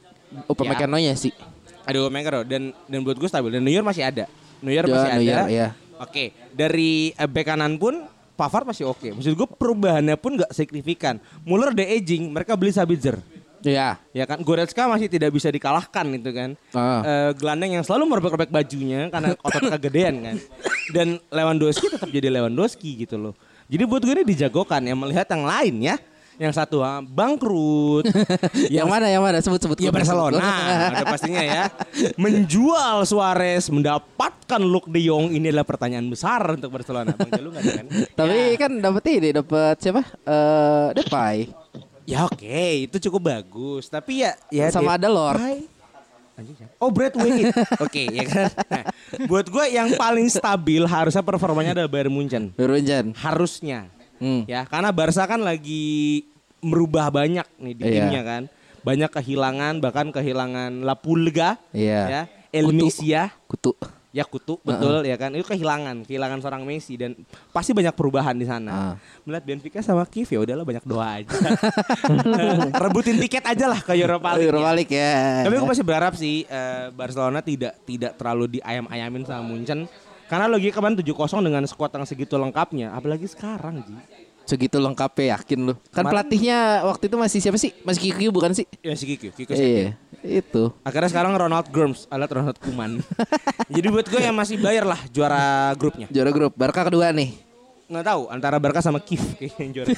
Upamecano-nya sih. Ada Omengaro dan dan buat gue stabil dan Neuer masih ada. Neuer Ya, masih ada. Iya. Oke, dari eh, bek kanan pun Pavard masih oke. Maksud gue perubahannya pun nggak signifikan. Muller the aging, mereka beli Sabitzer. Iya. Ya kan, Goretzka masih tidak bisa dikalahkan itu kan. Ah. Eh, gelandang yang selalu merobek-robek bajunya karena otot kegedean kan. Dan Lewandowski tetap jadi Lewandowski gitu loh. Jadi buat gue ini dijagokan ya melihat yang lain ya. Yang satu ah, bangkrut. Yang mana yang mana sebut-sebut. Ya Barcelona, ada pastinya ya. Menjual Suarez, mendapatkan Luke De Jong ini adalah pertanyaan besar untuk Barcelona. Bang Jalu kan? Tapi kan dapat ini, dapat siapa? Eh, Depay. Ya oke, itu cukup bagus. Tapi ya, ya Sama ada siapa? Oh Brad Wade. Oke ya kan. Nah, buat gue yang paling stabil harusnya performanya adalah Bayern Munchen. Berunjan. Harusnya. Hmm. Ya karena Barca kan lagi merubah banyak nih di Iya. timnya kan. Banyak kehilangan bahkan kehilangan La Pulga. Iya. Ya. El Kutu. Messia. Kutu. Ya kutu betul ya kan itu kehilangan kehilangan seorang Messi dan pasti banyak perubahan di sana. Ah. Melihat Benfica sama Kiev ya udahlah banyak doa aja. Rebutin tiket aja lah ke Europa League. Europa League ya. Tapi aku masih berharap sih eh, Barcelona tidak tidak terlalu diayam-ayamin sama Munchen. Karena lagi kemarin 7-0 dengan skuad yang segitu lengkapnya, apalagi sekarang Ji. Segitu lengkap ya yakin lu. Kan Kemarin- pelatihnya waktu itu masih siapa sih? Masih Kiki bukan sih? Ya si Kiko Setien. Iya. Itu. Akhirnya sekarang Ronald Grums, alat Ronald Kuman. Jadi buat gue yang masih bayar lah juara grupnya. Juara grup. Barca kedua nih. Nggak tahu antara Barca sama kayaknya yang juara.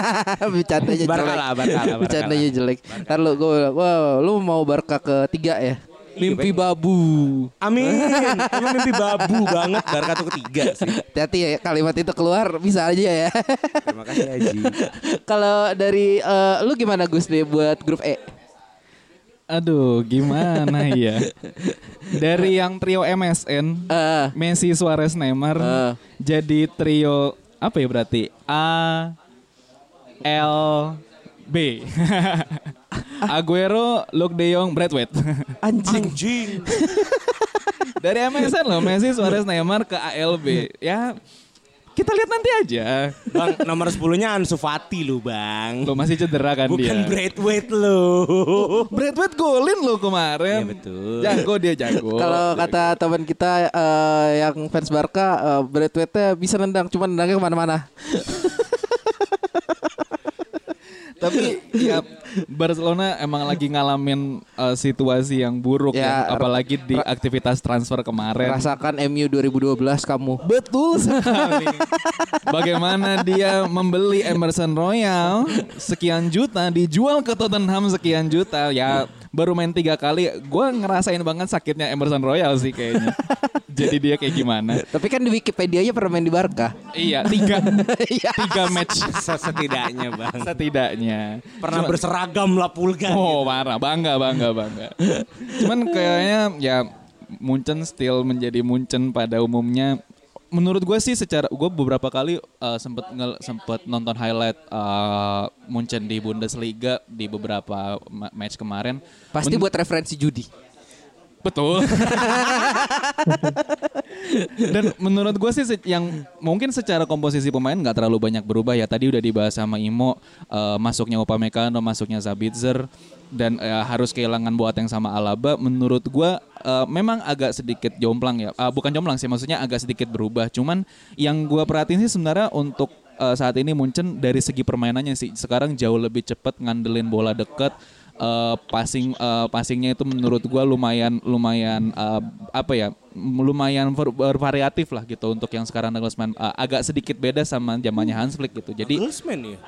Bercandanya Barca jelek. lah, Barca lah, Barca Bercandanya jelek. Ntar lu gue wow, lu mau Barca ketiga ya? Iya, Mimpi babu. Amin. Emang mimpi babu banget Barca tuh ketiga sih. Hati-hati ya kalimat itu keluar bisa aja ya. Terima kasih Aji. Kalau dari eh, lu gimana Gus nih buat grup E? Aduh, gimana ya? Dari yang trio MSN, Eh, Messi, Suarez, Neymar, Eh. jadi trio apa ya berarti? A, L, B. Aguero, Luke De Jong, Bradway. anjing. Anjing. Dari MSN loh, Messi, Suarez, Neymar ke ALB. Ya kita lihat nanti aja. Bang, nomor 10-nya Ansu Fati lu, Bang. Lo masih cedera kan Bukan dia. Braithwaite lu. Braithwaite golin lo kemarin. Iya, betul. Jago dia jago. Kalau kata teman kita eh, yang fans Barca, uh, Braithwaite bisa nendang, cuma nendangnya ke mana-mana. Tapi ya Barcelona emang lagi ngalamin uh, situasi yang buruk Ya, ya, apalagi di aktivitas transfer kemarin. Rasakan MU 2012 kamu. Betul sekali. Bagaimana dia membeli Emerson Royal sekian juta dijual ke Tottenham sekian juta ya baru main tiga kali gue ngerasain banget sakitnya Emerson Royal sih kayaknya. Jadi dia kayak gimana? Tapi kan di Wikipedia-nya pernah main di Barca. Iya tiga Iya. tiga match Setidaknya, Bang. setidaknya. Pernah Cuma- berseragam lah pulga. Oh parah, bangga, bangga, bangga. Cuman kayaknya ya Munchen still menjadi Munchen pada umumnya. Menurut gue sih secara gue beberapa kali uh, sempet ngel- sempet nonton highlight uh, Munchen di Bundesliga di beberapa ma- match kemarin. Pasti Men- buat referensi judi. Betul. Dan menurut gue sih yang mungkin secara komposisi pemain nggak terlalu banyak berubah ya. Tadi udah dibahas sama Imo eh, masuknya Upamecano, masuknya Sabitzer dan eh, harus kehilangan Boateng sama Alaba. Menurut gue eh, memang agak sedikit jomplang ya. Ah, bukan jomplang sih, maksudnya agak sedikit berubah. Cuman yang gue perhatiin sih sebenarnya untuk eh, saat ini Munchen dari segi permainannya sih sekarang jauh lebih cepat ngandelin bola dekat eh, passing eh, passingnya itu menurut gua lumayan lumayan eh, apa ya lumayan bervariatif lah gitu untuk yang sekarang Nagelsmann. Eh, agak sedikit beda sama zamannya Hans Flick gitu. Jadi Nagelsmann ya?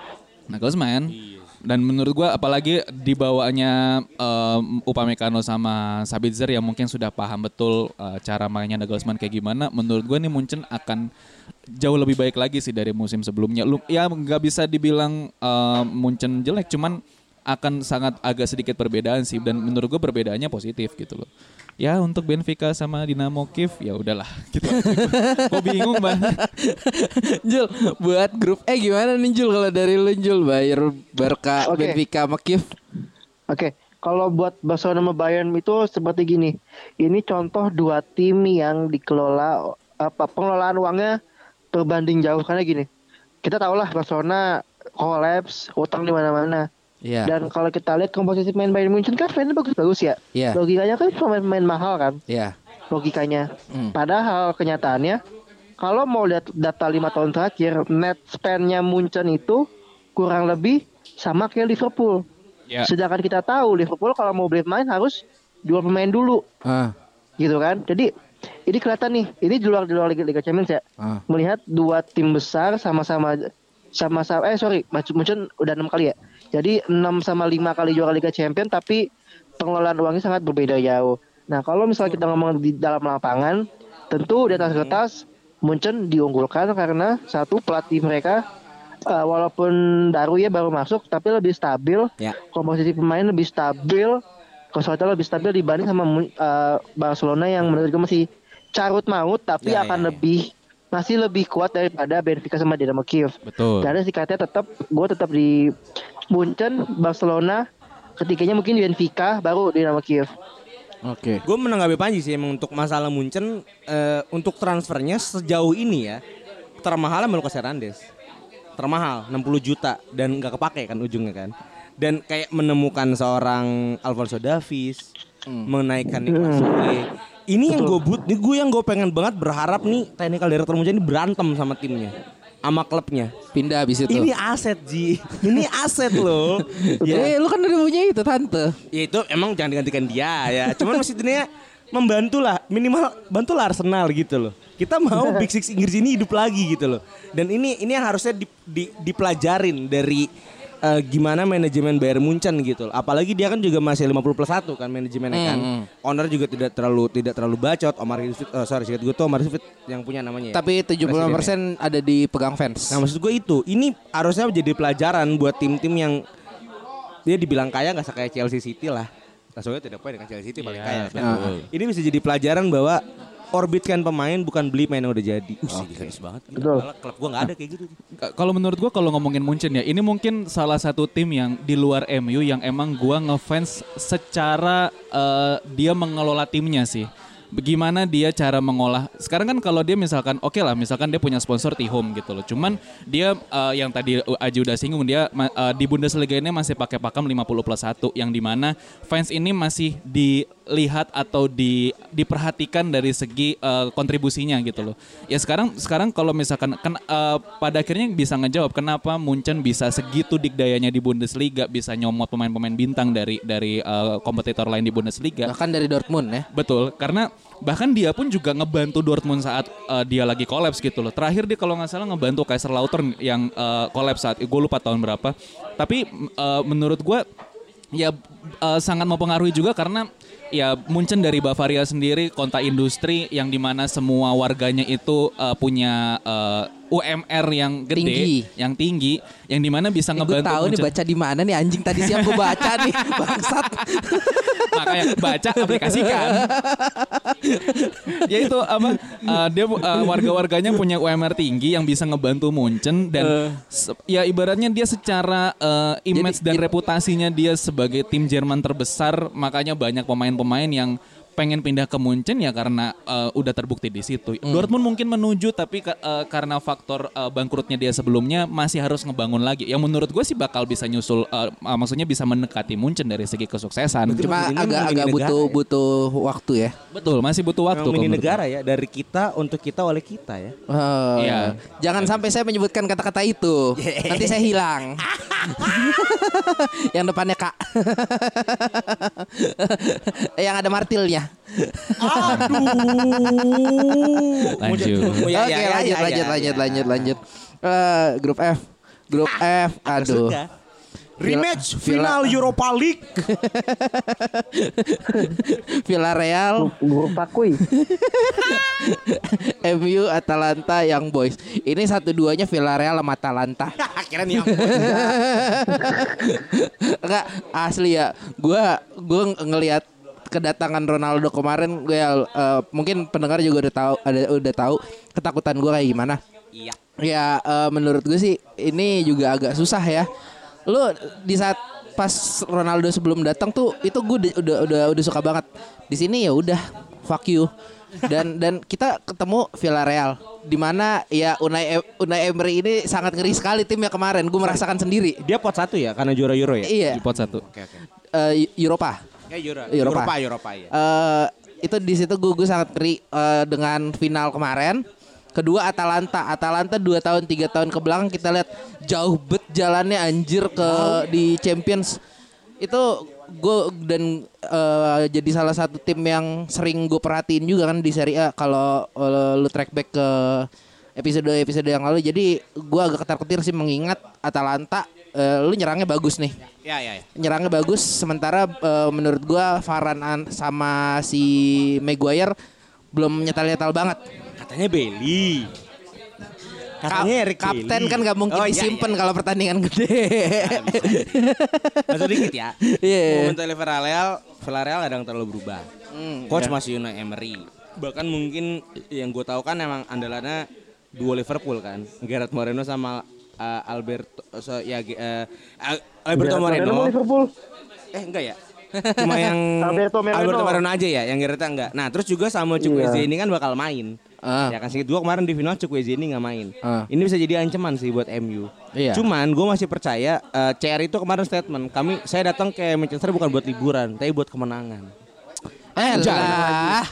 Nagelsmann. Dan menurut gua apalagi dibawanya um, Upamecano sama Sabitzer yang mungkin sudah paham betul uh, cara mainnya Nagelsmann kayak gimana menurut gua nih Munchen akan jauh lebih baik lagi sih dari musim sebelumnya. Lu ya nggak bisa dibilang uh, Munchen jelek cuman akan sangat agak sedikit perbedaan sih dan menurut gue perbedaannya positif gitu loh. Ya untuk Benfica sama Dinamo Kiev ya udahlah gitu. Kok bingung banget. Jul, buat grup eh gimana nih Jul kalau dari lu Jul Bayer Barca Oke. Benfica sama Kiev? Oke, kalau buat Barcelona sama Bayern itu seperti gini. Ini contoh dua tim yang dikelola apa pengelolaan uangnya berbanding jauh karena gini. Kita tahu lah Barcelona kolaps, utang di mana-mana. Iya. Dan kalau kita lihat komposisi pemain Bayern Munchen kan mainnya bagus-bagus ya. Iya. Logikanya kan pemain-pemain mahal kan Iya. logikanya. Hmm. Padahal kenyataannya kalau mau lihat data lima tahun terakhir net spendnya Munchen itu kurang lebih sama kayak Liverpool. Ya. Sedangkan kita tahu Liverpool kalau mau beli pemain harus jual pemain dulu, Ah, gitu kan? Jadi ini kelihatan nih, ini di luar di luar Liga, Liga Champions ya. ah. Melihat dua tim besar sama-sama sama-sama eh sorry, Munchen udah enam kali ya. Jadi 6 sama 5 kali juara Liga Champions tapi pengelolaan uangnya sangat berbeda jauh. Nah, kalau misalnya kita ngomong di dalam lapangan, tentu di atas kertas Munchen diunggulkan karena satu pelatih mereka eh, walaupun baru ya baru masuk tapi lebih stabil. Ya. Komposisi pemain lebih stabil. Kualitasnya lebih stabil dibanding sama eh, Barcelona yang menurut gue masih carut maut tapi Ya, akan ya, ya. lebih masih lebih kuat daripada Benfica sama Dinamo Kiev. Betul. Karena sikatnya tetap gue tetap di Munchen, Barcelona, ketiganya mungkin di Benfica, baru di nama Kiev. Oke. Gue menanggapi Panji sih emang untuk masalah Munchen eh, untuk transfernya sejauh ini ya termahalnya Lucas Hernandez. Termahal 60 juta dan nggak kepake kan ujungnya kan. Dan kayak menemukan seorang Alfonso Davies, menaikkan Nicolas Sule. Ini yang gue but, gue yang gue pengen banget berharap nih technical director Munchen ini berantem sama timnya, sama klubnya. Pindah habis itu. Ini aset Ji, ini aset loh. Ya, lu kan udah punya itu tante. Ya itu emang jangan digantikan dia ya. Cuman maksudnya membantu lah minimal bantulah Arsenal gitu loh. Kita mau Big Six Inggris ini hidup lagi gitu loh. Dan ini ini yang harusnya di, di- dipelajarin dari eh, gimana manajemen Bayern Munchen gitu loh. Apalagi dia kan juga masih 50 plus 1 kan manajemennya kan. Owner juga tidak terlalu tidak terlalu bacot. Omar Husfit, oh, sorry singkat gue tuh Omar Husfit yang punya namanya. ya. Tapi 75% ada di pegang fans. Nah maksud gue itu, ini harusnya menjadi pelajaran buat tim-tim yang dia dibilang kaya nggak kayak Chelsea City lah. Nah, soalnya tidak poin dengan Chelsea City paling kaya. kan. Ini bisa jadi pelajaran bahwa orbitkan pemain bukan beli main yang udah jadi. Uh, sih, keren banget. Betul. Malah klub gue nggak ada kayak gitu. Kalau menurut gua kalau ngomongin Munchen ya, ini mungkin salah satu tim yang di luar MU yang emang gua ngefans secara eh, dia mengelola timnya sih. Bagaimana dia cara mengolah. Sekarang kan kalau dia misalkan oke lah, misalkan dia punya sponsor T-Home gitu loh. Cuman dia eh, yang tadi Aji udah singgung dia eh, di Bundesliga ini masih pakai pakem 50 plus 1 yang di mana fans ini masih dilihat atau di diperhatikan dari segi eh, kontribusinya gitu loh. Ya sekarang sekarang kalau misalkan kan eh, pada akhirnya bisa ngejawab kenapa Munchen bisa segitu dikdayanya di Bundesliga bisa nyomot pemain-pemain bintang dari dari eh, kompetitor lain di Bundesliga. Bahkan dari Dortmund ya. Betul, karena bahkan dia pun juga ngebantu Dortmund saat uh, dia lagi kolaps gitu loh. Terakhir dia kalau nggak salah ngebantu Kaiserslautern yang uh, kolaps saat gue lupa tahun berapa. Tapi uh, menurut gue ya uh, sangat mempengaruhi juga karena ya Munchen dari Bavaria sendiri kota industri yang di mana semua warganya itu uh, punya uh, UMR yang gede, Tinggi. yang tinggi, yang di mana bisa Gue ngebantu tahu nih baca di mana nih anjing tadi siang gue baca nih bangsat. makanya baca aplikasikan ya itu apa uh, dia uh, warga-warganya punya UMR tinggi yang bisa ngebantu Munchen dan se- ya ibaratnya dia secara uh, image Jadi- dan reputasinya dia sebagai tim Jerman terbesar makanya banyak pemain-pemain yang pengen pindah ke Munchen ya karena uh, udah terbukti di situ. Dortmund mungkin menuju tapi uh, karena faktor uh, bangkrutnya dia sebelumnya masih harus ngebangun lagi. Yang menurut gue sih bakal bisa nyusul uh, uh, maksudnya bisa mendekati Munchen dari segi kesuksesan. Cuma Ini agak mini agak negara butuh ya. butuh waktu ya. Betul, masih butuh waktu. Menurut negara ya dari kita untuk kita oleh kita ya. Oh, Iya. Jangan sampai saya menyebutkan kata-kata itu. Nanti saya hilang. Yang depannya kak. Yang ada martilnya. Lanjut. Oh, ya, Oke ya, ya, lanjut, ya, lanjut, ya, lanjut, ya. lanjut, lanjut. Eh, grup F. Grup F. Aduh. Rematch Villa- final Europa League. Villarreal, Guru pakui. MU, Atalanta, Young Boys. Ini satu duanya Villarreal sama Atalanta. Akhirnya nih yang Enggak asli ya. Gua gua ng- ngelihat kedatangan Ronaldo kemarin gue eh, mungkin pendengar juga udah tahu ada udah tahu ketakutan gue kayak gimana. Iya. Ya eh, menurut gue sih ini juga agak susah ya. Lu di saat pas Ronaldo sebelum datang tuh itu gue udah udah udah, udah suka banget. Di sini ya udah fuck you. Dan dan kita ketemu Villarreal di mana ya Unai Em- Unai Emery ini sangat ngeri sekali timnya kemarin. Gue merasakan sendiri. Dia pot satu ya karena juara Euro ya. Iya. Di pot satu. Oke oke. Eh, Eropa. Ya Euro. Eropa. Eropa Eropa ya. eh itu di situ gue gue sangat ngeri eh, dengan final kemarin. Kedua Atalanta, Atalanta dua tahun tiga tahun ke belakang kita lihat jauh bet jalannya anjir ke di Champions. Itu gue dan eh, jadi salah satu tim yang sering gue perhatiin juga kan di Serie A kalau eh, lu track back ke episode episode yang lalu. Jadi gue agak ketar ketir sih mengingat Atalanta eh, lu nyerangnya bagus nih Ya ya ya. nyerangnya bagus sementara eh, menurut gua Varane an- sama si Maguire belum nyetal-nyetal banget. Katanya Bailey. Katanya Ka- Eric kapten Bailey. kan gak mungkin Oh, iya, disimpan iya. kalau pertandingan gede. Masuk dikit ya. Iya. Momentum Villarreal, Villarreal kadang terlalu berubah. Hmm, Coach ya. masih Unai Emery. Bahkan mungkin yang gue tahu kan emang andalannya dua Liverpool kan. Gareth Moreno sama uh, Alberto so, ya uh, Al- Alberto Moreno. Liverpool. Eh enggak ya? Cuma yang Alberto Moreno. Alberto Moreno aja ya, yang Gareth enggak. Nah, terus juga sama Chukwueze ini kan bakal main. Ah. Ya kan sedikit gua kemarin di final Chukwueze ini nggak main. Ah. Ini bisa jadi ancaman sih buat MU. Iya. Cuman gue masih percaya eh, CR itu kemarin statement kami saya datang ke Manchester bukan buat liburan, tapi buat kemenangan. Eh lah.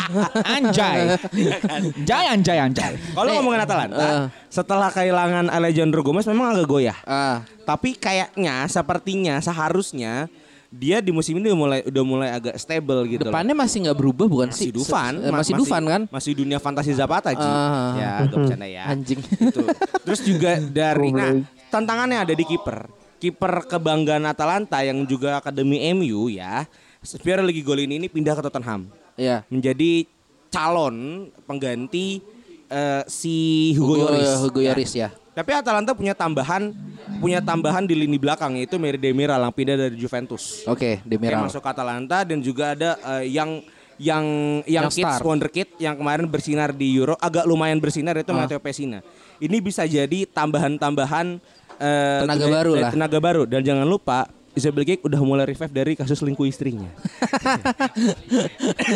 Anjay. Anjay, anjay, anjay. Kalau ngomongin Atalanta, Eh. setelah kehilangan Alejandro Gomez memang agak goyah. Ah, Tapi kayaknya sepertinya seharusnya dia di musim ini udah mulai udah mulai agak stable gitu. loh. depannya masih nggak berubah bukan masih sih? Dufan, eh, ma- masih Dufan kan? Masih dunia fantasi Zapata Ji. Ah. Ya, agak bercanda ya. Anjing. Gitu. Terus juga dari nah, tantangannya ada di kiper. Kiper kebanggaan Atalanta yang juga akademi MU ya. Pierre lagi Golini ini pindah ke Tottenham Iya. menjadi calon pengganti eh, si Hugo, Lloris. Hugo Ya. Lloris ya. Tapi Atalanta punya tambahan punya tambahan di lini belakang yaitu Meri Demiral yang pindah dari Juventus. Oke, Yang Demiral. masuk ke Atalanta dan juga ada eh, yang yang yang Yang kids wonder kid yang kemarin bersinar di Euro agak lumayan bersinar itu Ah. Matteo Pessina. Ini bisa jadi tambahan-tambahan eh, Tenaga baru lah. Tenaga baru dan jangan lupa Isabel Gek udah mulai revive dari kasus selingkuh istrinya.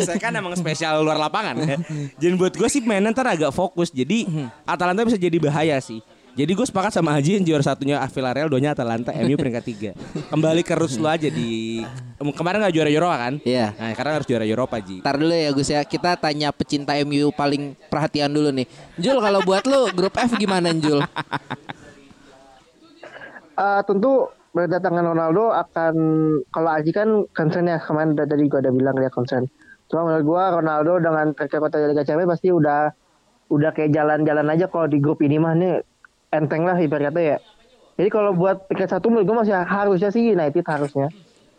Saya kan emang spesial luar lapangan ya. Jadi buat gue sih mainnya ntar agak fokus. Jadi Atalanta bisa jadi bahaya sih. Jadi gue sepakat sama Haji yang juara satunya Villarreal, duanya Atalanta, MU peringkat tiga. Kembali ke roots lu aja di kemarin nggak juara Eropa kan? Iya. Nah, sekarang harus juara Eropa Ji. Ntar dulu ya Gus ya, kita tanya pecinta MU paling perhatian dulu nih. Jul kalau buat lu grup F gimana Jul? Eh, tentu berdatangan Ronaldo akan kalau Aji kan concern ya kemarin udah tadi gua ada bilang dia concern. Cuma menurut gua Ronaldo dengan record dari Liga Champions pasti udah udah kayak jalan-jalan aja kalau di grup ini mah nih enteng lah ibarat kata ya. Jadi kalau buat peringkat satu menurut gua masih harusnya sih United harusnya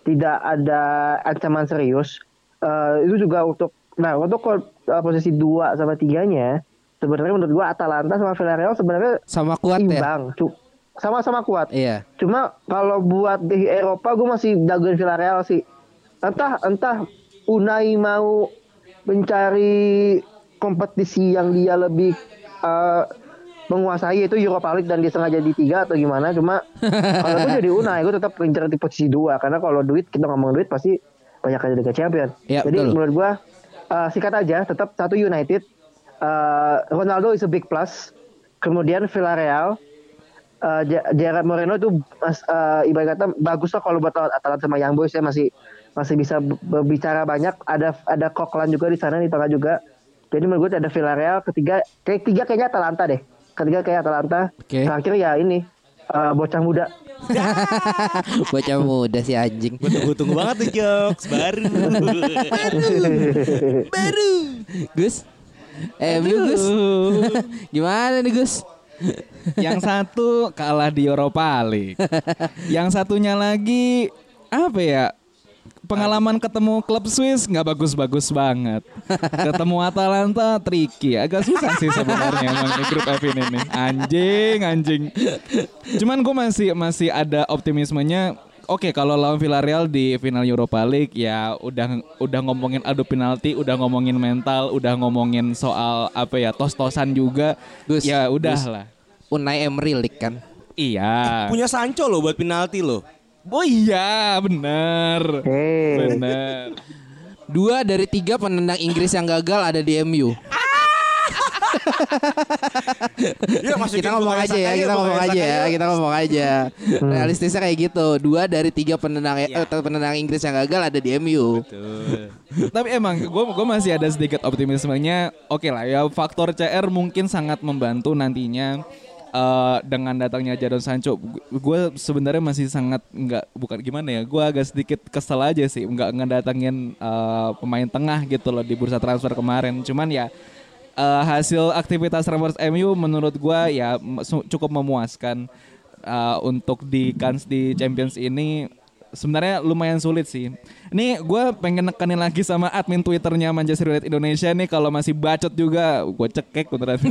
tidak ada ancaman serius. Eh, itu juga untuk nah untuk eh, posisi dua sama tiganya sebenarnya menurut gua Atalanta sama Villarreal sebenarnya Sama kuat ya? imbang. Sama-sama kuat. Iya. Cuma kalau buat di Eropa gue masih jagoin Villarreal sih. Entah entah Unai mau mencari kompetisi yang dia lebih eh, menguasai itu Europa League dan dia sengaja di tiga atau gimana. Cuma kalau gue jadi Unai gue tetap mencar di posisi dua karena kalau duit kita ngomong duit pasti banyak aja Liga Champion. Iya, jadi betul. menurut gue eh, sikat aja tetap satu United. Eh, Ronaldo is a big plus. Kemudian Villarreal. Uh, Ja- Gerard Moreno itu mas, uh, ibarat kata bagus lah kalau buat Atalanta sama Young Boys ya masih masih bisa ber- berbicara banyak ada ada Coquelin juga di sana di tengah juga jadi menurut gue ada Villarreal ketiga kayak tiga kayaknya Atalanta deh ketiga kayak Atalanta Oke. terakhir ya ini uh, bocah muda Bocah muda si anjing. Gue tunggu-tunggu banget tuh jokes baru. Gus. MU Gus. Gimana nih Gus? Yang satu kalah di Europa League. Yang satunya lagi apa ya? Pengalaman ketemu klub Swiss nggak bagus-bagus banget. Ketemu Atalanta tricky, agak susah sih sebenarnya emang di grup F ini. Anjing, anjing. Cuman gue masih masih ada optimismenya. Oke, kalau lawan Villarreal di final Europa League ya udah udah ngomongin adu penalti, udah ngomongin mental, udah ngomongin soal apa ya tos-tosan juga. Gus, ya udah Gus. lah. Unai Emery League kan. Iya. Punya Sancho loh buat penalti loh. Oh iya, bener. Hei. Bener. Dua dari tiga penendang Inggris yang gagal ada di MU. Ya, masukin kita ngomong aja ya, kita yuk, ngomong Bukayo aja ya, kita ngomong aja. Realistisnya kayak gitu. Dua dari tiga penendang Iya. eh, penendang Inggris yang gagal ada di MU. Tapi emang gue gue masih ada sedikit optimismenya. Oke lah ya faktor CR mungkin sangat membantu nantinya eh, dengan datangnya Jadon Sancho. Gue sebenarnya masih sangat nggak bukan gimana ya. Gue agak sedikit kesel aja sih nggak ngedatangin eh, pemain tengah gitu loh di bursa transfer kemarin. Cuman ya eh, hasil aktivitas transfer MU menurut gue ya cukup memuaskan eh, untuk di kans di Champions ini sebenarnya lumayan sulit sih. Ini gue pengen nekenin lagi sama admin Twitternya Manchester United Indonesia nih kalau masih bacot juga gue cekek beneran.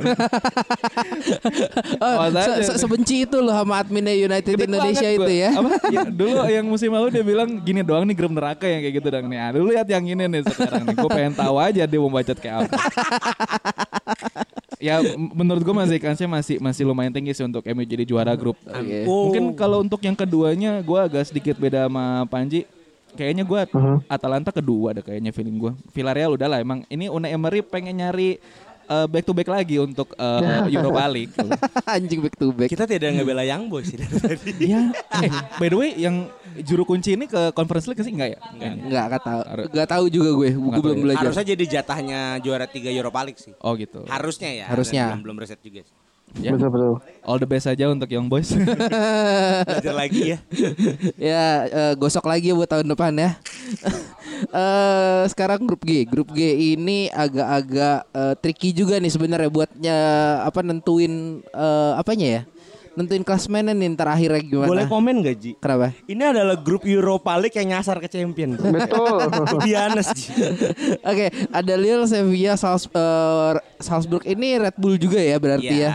Oh, se- se- sebenci itu loh sama adminnya United Gede Indonesia itu gua. ya. Apa? Ya, Dulu yang musim lalu dia bilang gini doang nih gerem neraka yang kayak gitu dong nih. Dulu lihat yang ini nih sekarang nih. Gue pengen tahu aja dia mau bacot kayak apa. ya menurut gue masih kansnya masih masih lumayan tinggi sih untuk MU jadi juara grup. Oke. Mungkin kalau untuk yang keduanya gue agak sedikit beda sama Panji. Kayaknya gue Atalanta kedua ada kayaknya feeling gue. Villarreal udah lah emang ini Unai Emery pengen nyari eh, back to back lagi untuk eh, Europa League. Anjing back to back. Kita tidak ngebela Young Boys sih tadi. Iya. Eh, by the way yang juru kunci ini ke Conference League sih enggak ya? Enggak. Enggak enggak tahu. Harus- Enggak tahu juga gue. Gue belum ya. belajar. Harusnya jadi jatahnya juara tiga Europa League sih. Oh gitu. Harusnya ya. Harusnya. Belum, belum riset juga sih. Ya. betul betul All the best aja untuk Young Boys. Belajar lagi ya. ya eh, gosok lagi buat tahun depan ya. Eh sekarang grup G. Grup G ini agak-agak eh, tricky juga nih sebenarnya buatnya apa nentuin eh, apanya ya? Nentuin klasmennya nih ntar akhirnya gimana? Boleh komen gak Ji? Kenapa? Ini adalah grup Europa League yang nyasar ke champion. betul honest, Ji. Oke, ada Lille, Sevilla, Sals- eh, Salzburg ini Red Bull juga ya berarti Iya. ya.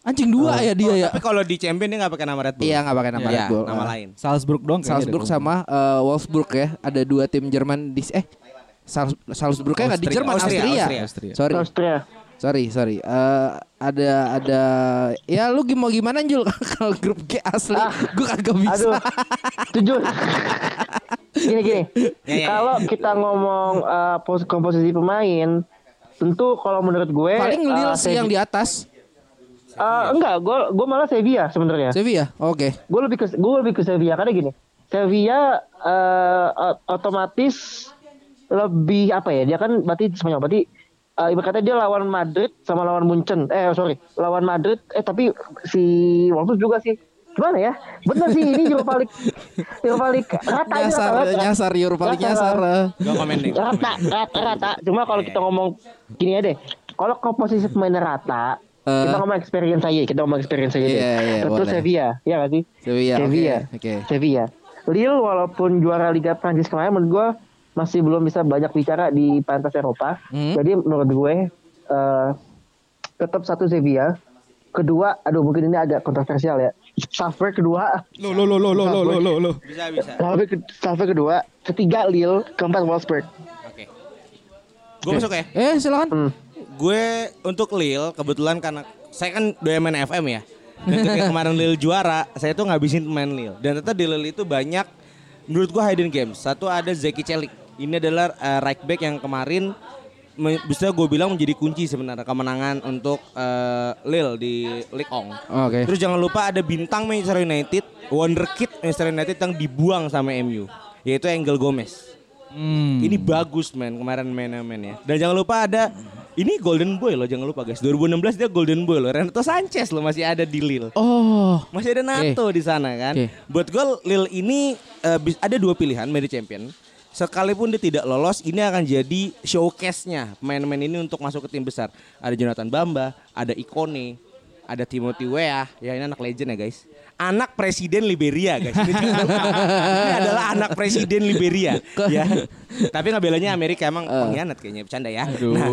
Anjing dua ya dia ya. Tapi kalau di champion dia gak pakai nama Red Bull. Iya nggak pakai nama Iya, Red Bull. nama lain. Salzburg dong kayaknya Salzburg sama eh, Wolfsburg ya. Ada dua tim Jerman di eh Sal- Salzburg nggak di. Jerman, Austria, Austria. Austria. Austria. Sorry. Austria Sorry, sorry. Eh, ada ada ya lu mau gimana Jul kalau grup G asli gue kagak bisa. Aduh, jujur. gini gini. Ya, ya, kalau kita ngomong eh, pos komposisi pemain, tentu kalau menurut gue Paling eh, Lille sih Sevi- yang di atas. Eh, enggak, gue gue malah Sevilla sebenarnya. Sevilla. Oke. Gue lebih ke gue lebih ke Sevilla karena gini. Sevilla eh, ot- otomatis lebih apa ya? Dia kan berarti Spanyol berarti eh, ibarat kata dia lawan Madrid sama lawan Munchen. Eh sorry, lawan Madrid. Eh tapi si Wolves juga sih. Gimana ya? Bener sih ini Europa League Europa League rata aja, Nyasar, rata, rata. nyasar Europa League nyasar. rata. eh. Gak komen nih. rata rata rata cuma kalau kita ngomong gini ya deh kalau komposisi pemainnya rata Eh. kita ngomong experience aja kita ngomong experience aja deh Iya, iya, tentu boleh. Sevilla ya gak sih Sevilla, oke, Sevilla oke. Sevilla Lille walaupun juara Liga Prancis kemarin menurut gue masih belum bisa banyak bicara di pentas Eropa Hmm. jadi menurut gue eh, tetap satu Sevilla kedua aduh mungkin ini agak kontroversial ya Salzburg kedua Lo lo lo lo lo lo lo lo. Bisa bisa. Salzburg kedua ketiga Lille keempat Wolfsburg Oke. Gue masuk ya. Eh silakan. Hmm. Gue untuk Lille kebetulan karena saya kan doyan main FM ya. Dan ketika kemarin Lille juara, saya tuh ngabisin pemain Lille. Dan ternyata di Lille itu banyak menurut gue hidden games. Satu ada Zeki Celik. Ini adalah uh, right back yang kemarin me- bisa gue bilang menjadi kunci sebenarnya kemenangan untuk uh, Lille di Ligue 1. Oke. Terus jangan lupa ada bintang Manchester United, wonderkid Manchester United yang dibuang sama MU, yaitu Angel Gomez. Hmm. Ini bagus men kemarin main-main ya. Dan jangan lupa ada ini Golden Boy loh jangan lupa guys. 2016 dia Golden Boy loh. Renato Sanchez loh masih ada di Lille. Oh. Masih ada Nato di sana kan. Oke. Buat gue Lille ini eh, bis- ada dua pilihan Mary Champion. Sekalipun dia tidak lolos, ini akan jadi showcase-nya pemain-pemain ini untuk masuk ke tim besar. Ada Jonathan Bamba, ada Ikone, ada Timothy Weah. Ya ini anak legend ya guys. Anak presiden Liberia guys. Ini, adalah anak presiden Liberia. ya. Tapi ngebelanya Amerika emang pengkhianat kayaknya bercanda ya. Nah,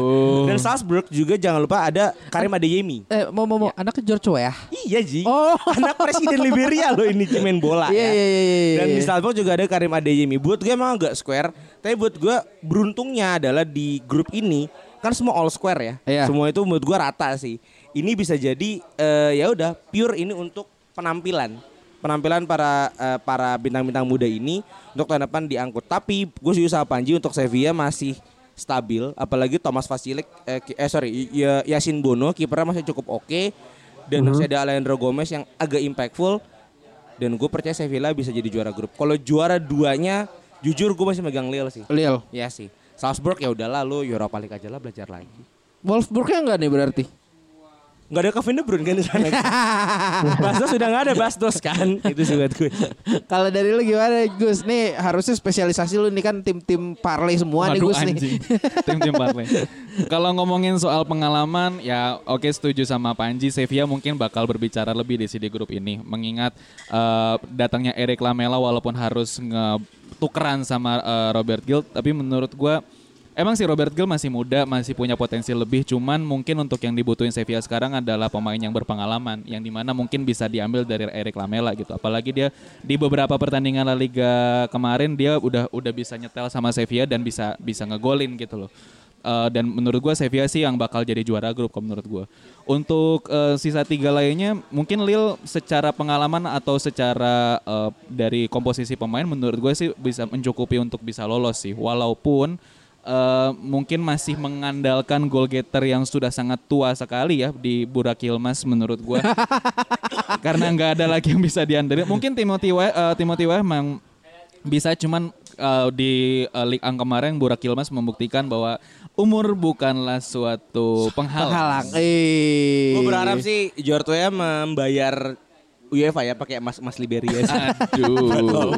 dan Salzburg juga jangan lupa ada Karim Adeyemi. Eh mau mau mau anaknya George Weah. Iya Ji. Oh. Anak presiden Liberia loh ini main bola Iya ya. iya iya iya. Dan di iya. Salzburg juga ada Karim Adeyemi. Buat gue emang agak square, tapi buat gue beruntungnya adalah di grup ini kan semua all square ya. Iya. Semua itu menurut gue rata sih. Ini bisa jadi eh, ya udah pure ini untuk penampilan. Penampilan para eh, para bintang-bintang muda ini untuk tahun depan diangkut. Tapi gue setuju sama Panji untuk Sevilla masih stabil apalagi Thomas Vasilik eh, eh sorry ya, Yasin Bono kipernya masih cukup oke dan masih ada Alejandro Gomez yang agak impactful dan gue percaya Sevilla bisa jadi juara grup. Kalau juara duanya, jujur gue masih megang Lille sih. Lille. Ya sih. Salzburg ya udahlah lu Europa League aja lah belajar lagi. Wolfsburgnya enggak nih berarti. Nggak ada Kevin De Bruyne kan di sana. Bastos sudah nggak ada Bastos kan. Itu sih buat gue. Kalau dari lu gimana Gus? Nih harusnya spesialisasi lu nih kan tim-tim parlay semua nih Waduh, Gus nih. anjing. Tim-tim partai. Kalau ngomongin soal pengalaman, ya oke setuju sama Panji. Sevilla mungkin bakal berbicara lebih di sini grup ini, mengingat eh, datangnya Eric Lamela walaupun harus ngetukeran sama eh, Robert Gill, tapi menurut gua Emang sih Robert Gill masih muda, masih punya potensi lebih. Cuman mungkin untuk yang dibutuhin Sevilla sekarang adalah pemain yang berpengalaman, yang di mana mungkin bisa diambil dari Eric Lamela gitu. Apalagi dia di beberapa pertandingan La Liga kemarin dia udah udah bisa nyetel sama Sevilla dan bisa bisa ngegolin gitu loh. Eh, dan menurut gua Sevilla sih yang bakal jadi juara grup kalau menurut gua. Untuk eh, sisa tiga lainnya mungkin Lille secara pengalaman atau secara eh, dari komposisi pemain menurut gue sih bisa mencukupi untuk bisa lolos sih. Walaupun eh, mungkin masih mengandalkan goal getter yang sudah sangat tua sekali ya di Burak Yilmaz menurut gua. Karena nggak ada lagi yang bisa diandelin. Mungkin Timothy Weah, eh, Timothy Weah memang bisa cuman eh, di eh, League Ang kemarin Burak Yilmaz membuktikan bahwa umur bukanlah suatu penghalang. Penghalang. Eh. Gue berharap sih Jortoya membayar UEFA ya pakai emas emas Liberia. sih. Aduh.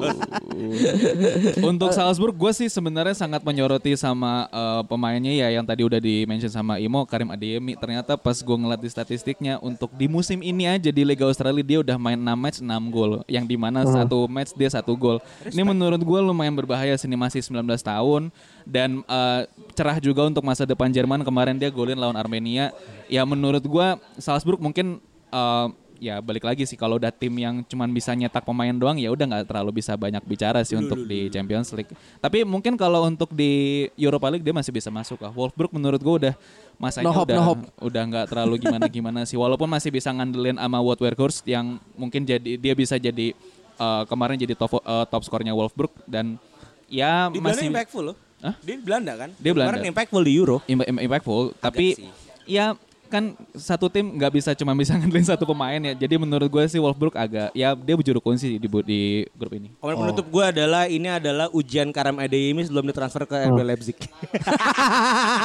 Untuk Salzburg gue sih sebenarnya sangat menyoroti sama eh, pemainnya ya yang tadi udah di mention sama Imo Karim Adeyemi. Ternyata pas gue ngeliat di statistiknya untuk di musim ini aja di Liga Australia dia udah main 6 match 6 gol. Yang di mana satu match dia satu gol. Ini menurut gue lumayan berbahaya sini masih 19 tahun dan eh, cerah juga untuk masa depan Jerman kemarin dia golin lawan Armenia. Ya menurut gue Salzburg mungkin eh, ya balik lagi sih kalau udah tim yang cuman bisa nyetak pemain doang ya udah nggak terlalu bisa banyak bicara sih untuk di Champions League. Tapi mungkin kalau untuk di Europa League dia masih bisa masuk lah. Wolfsburg menurut gue udah masanya No hope, udah no hope. udah nggak terlalu gimana gimana sih. Walaupun masih bisa ngandelin sama Wout Weghorst yang mungkin jadi dia bisa jadi eh, kemarin jadi top eh, top skornya Wolfsburg dan ya Di masih impactful loh. Dia di Belanda kan? Dia Belanda. Kemarin impactful di Euro. Im- im- impactful tapi sih. ya kan satu tim nggak bisa cuma bisa ngandelin satu pemain ya jadi menurut gue sih Wolfsburg agak ya dia berjuru kunci di di grup ini Komen penutup gue adalah ini adalah ujian Karam Adeyemi sebelum ditransfer ke RB Leipzig.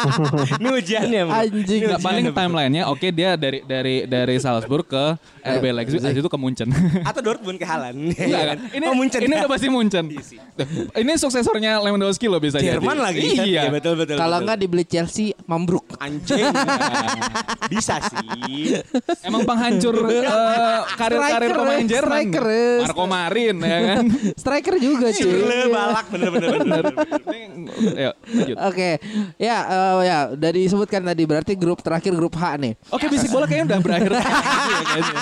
ini ujiannya. Bro. Anjing. Ini Nggak, paling timelinenya oke dia dari dari dari Salzburg ke RB Leipzig habis itu ke Munchen Atau Dortmund ke Halan. Kan? Ini, oh, Munchen. ini ya? udah pasti Munchen. ini suksesornya Lewandowski loh bisa Jerman jadi. lagi. kan? Iya. betul betul. Kalau nggak dibeli Chelsea, mambruk. anjing. Bisa sih. Emang penghancur eh, karir-karir Striker, pemain Jerman. striker. Marco Marin ya kan. Striker juga cuy. Cirle balak bener bener bener. Ini- Ayo lanjut. Oke, ya, eh, ya, udah disebutkan tadi berarti grup terakhir grup H nih. Oke bisik bola kayaknya udah berakhir. Iya.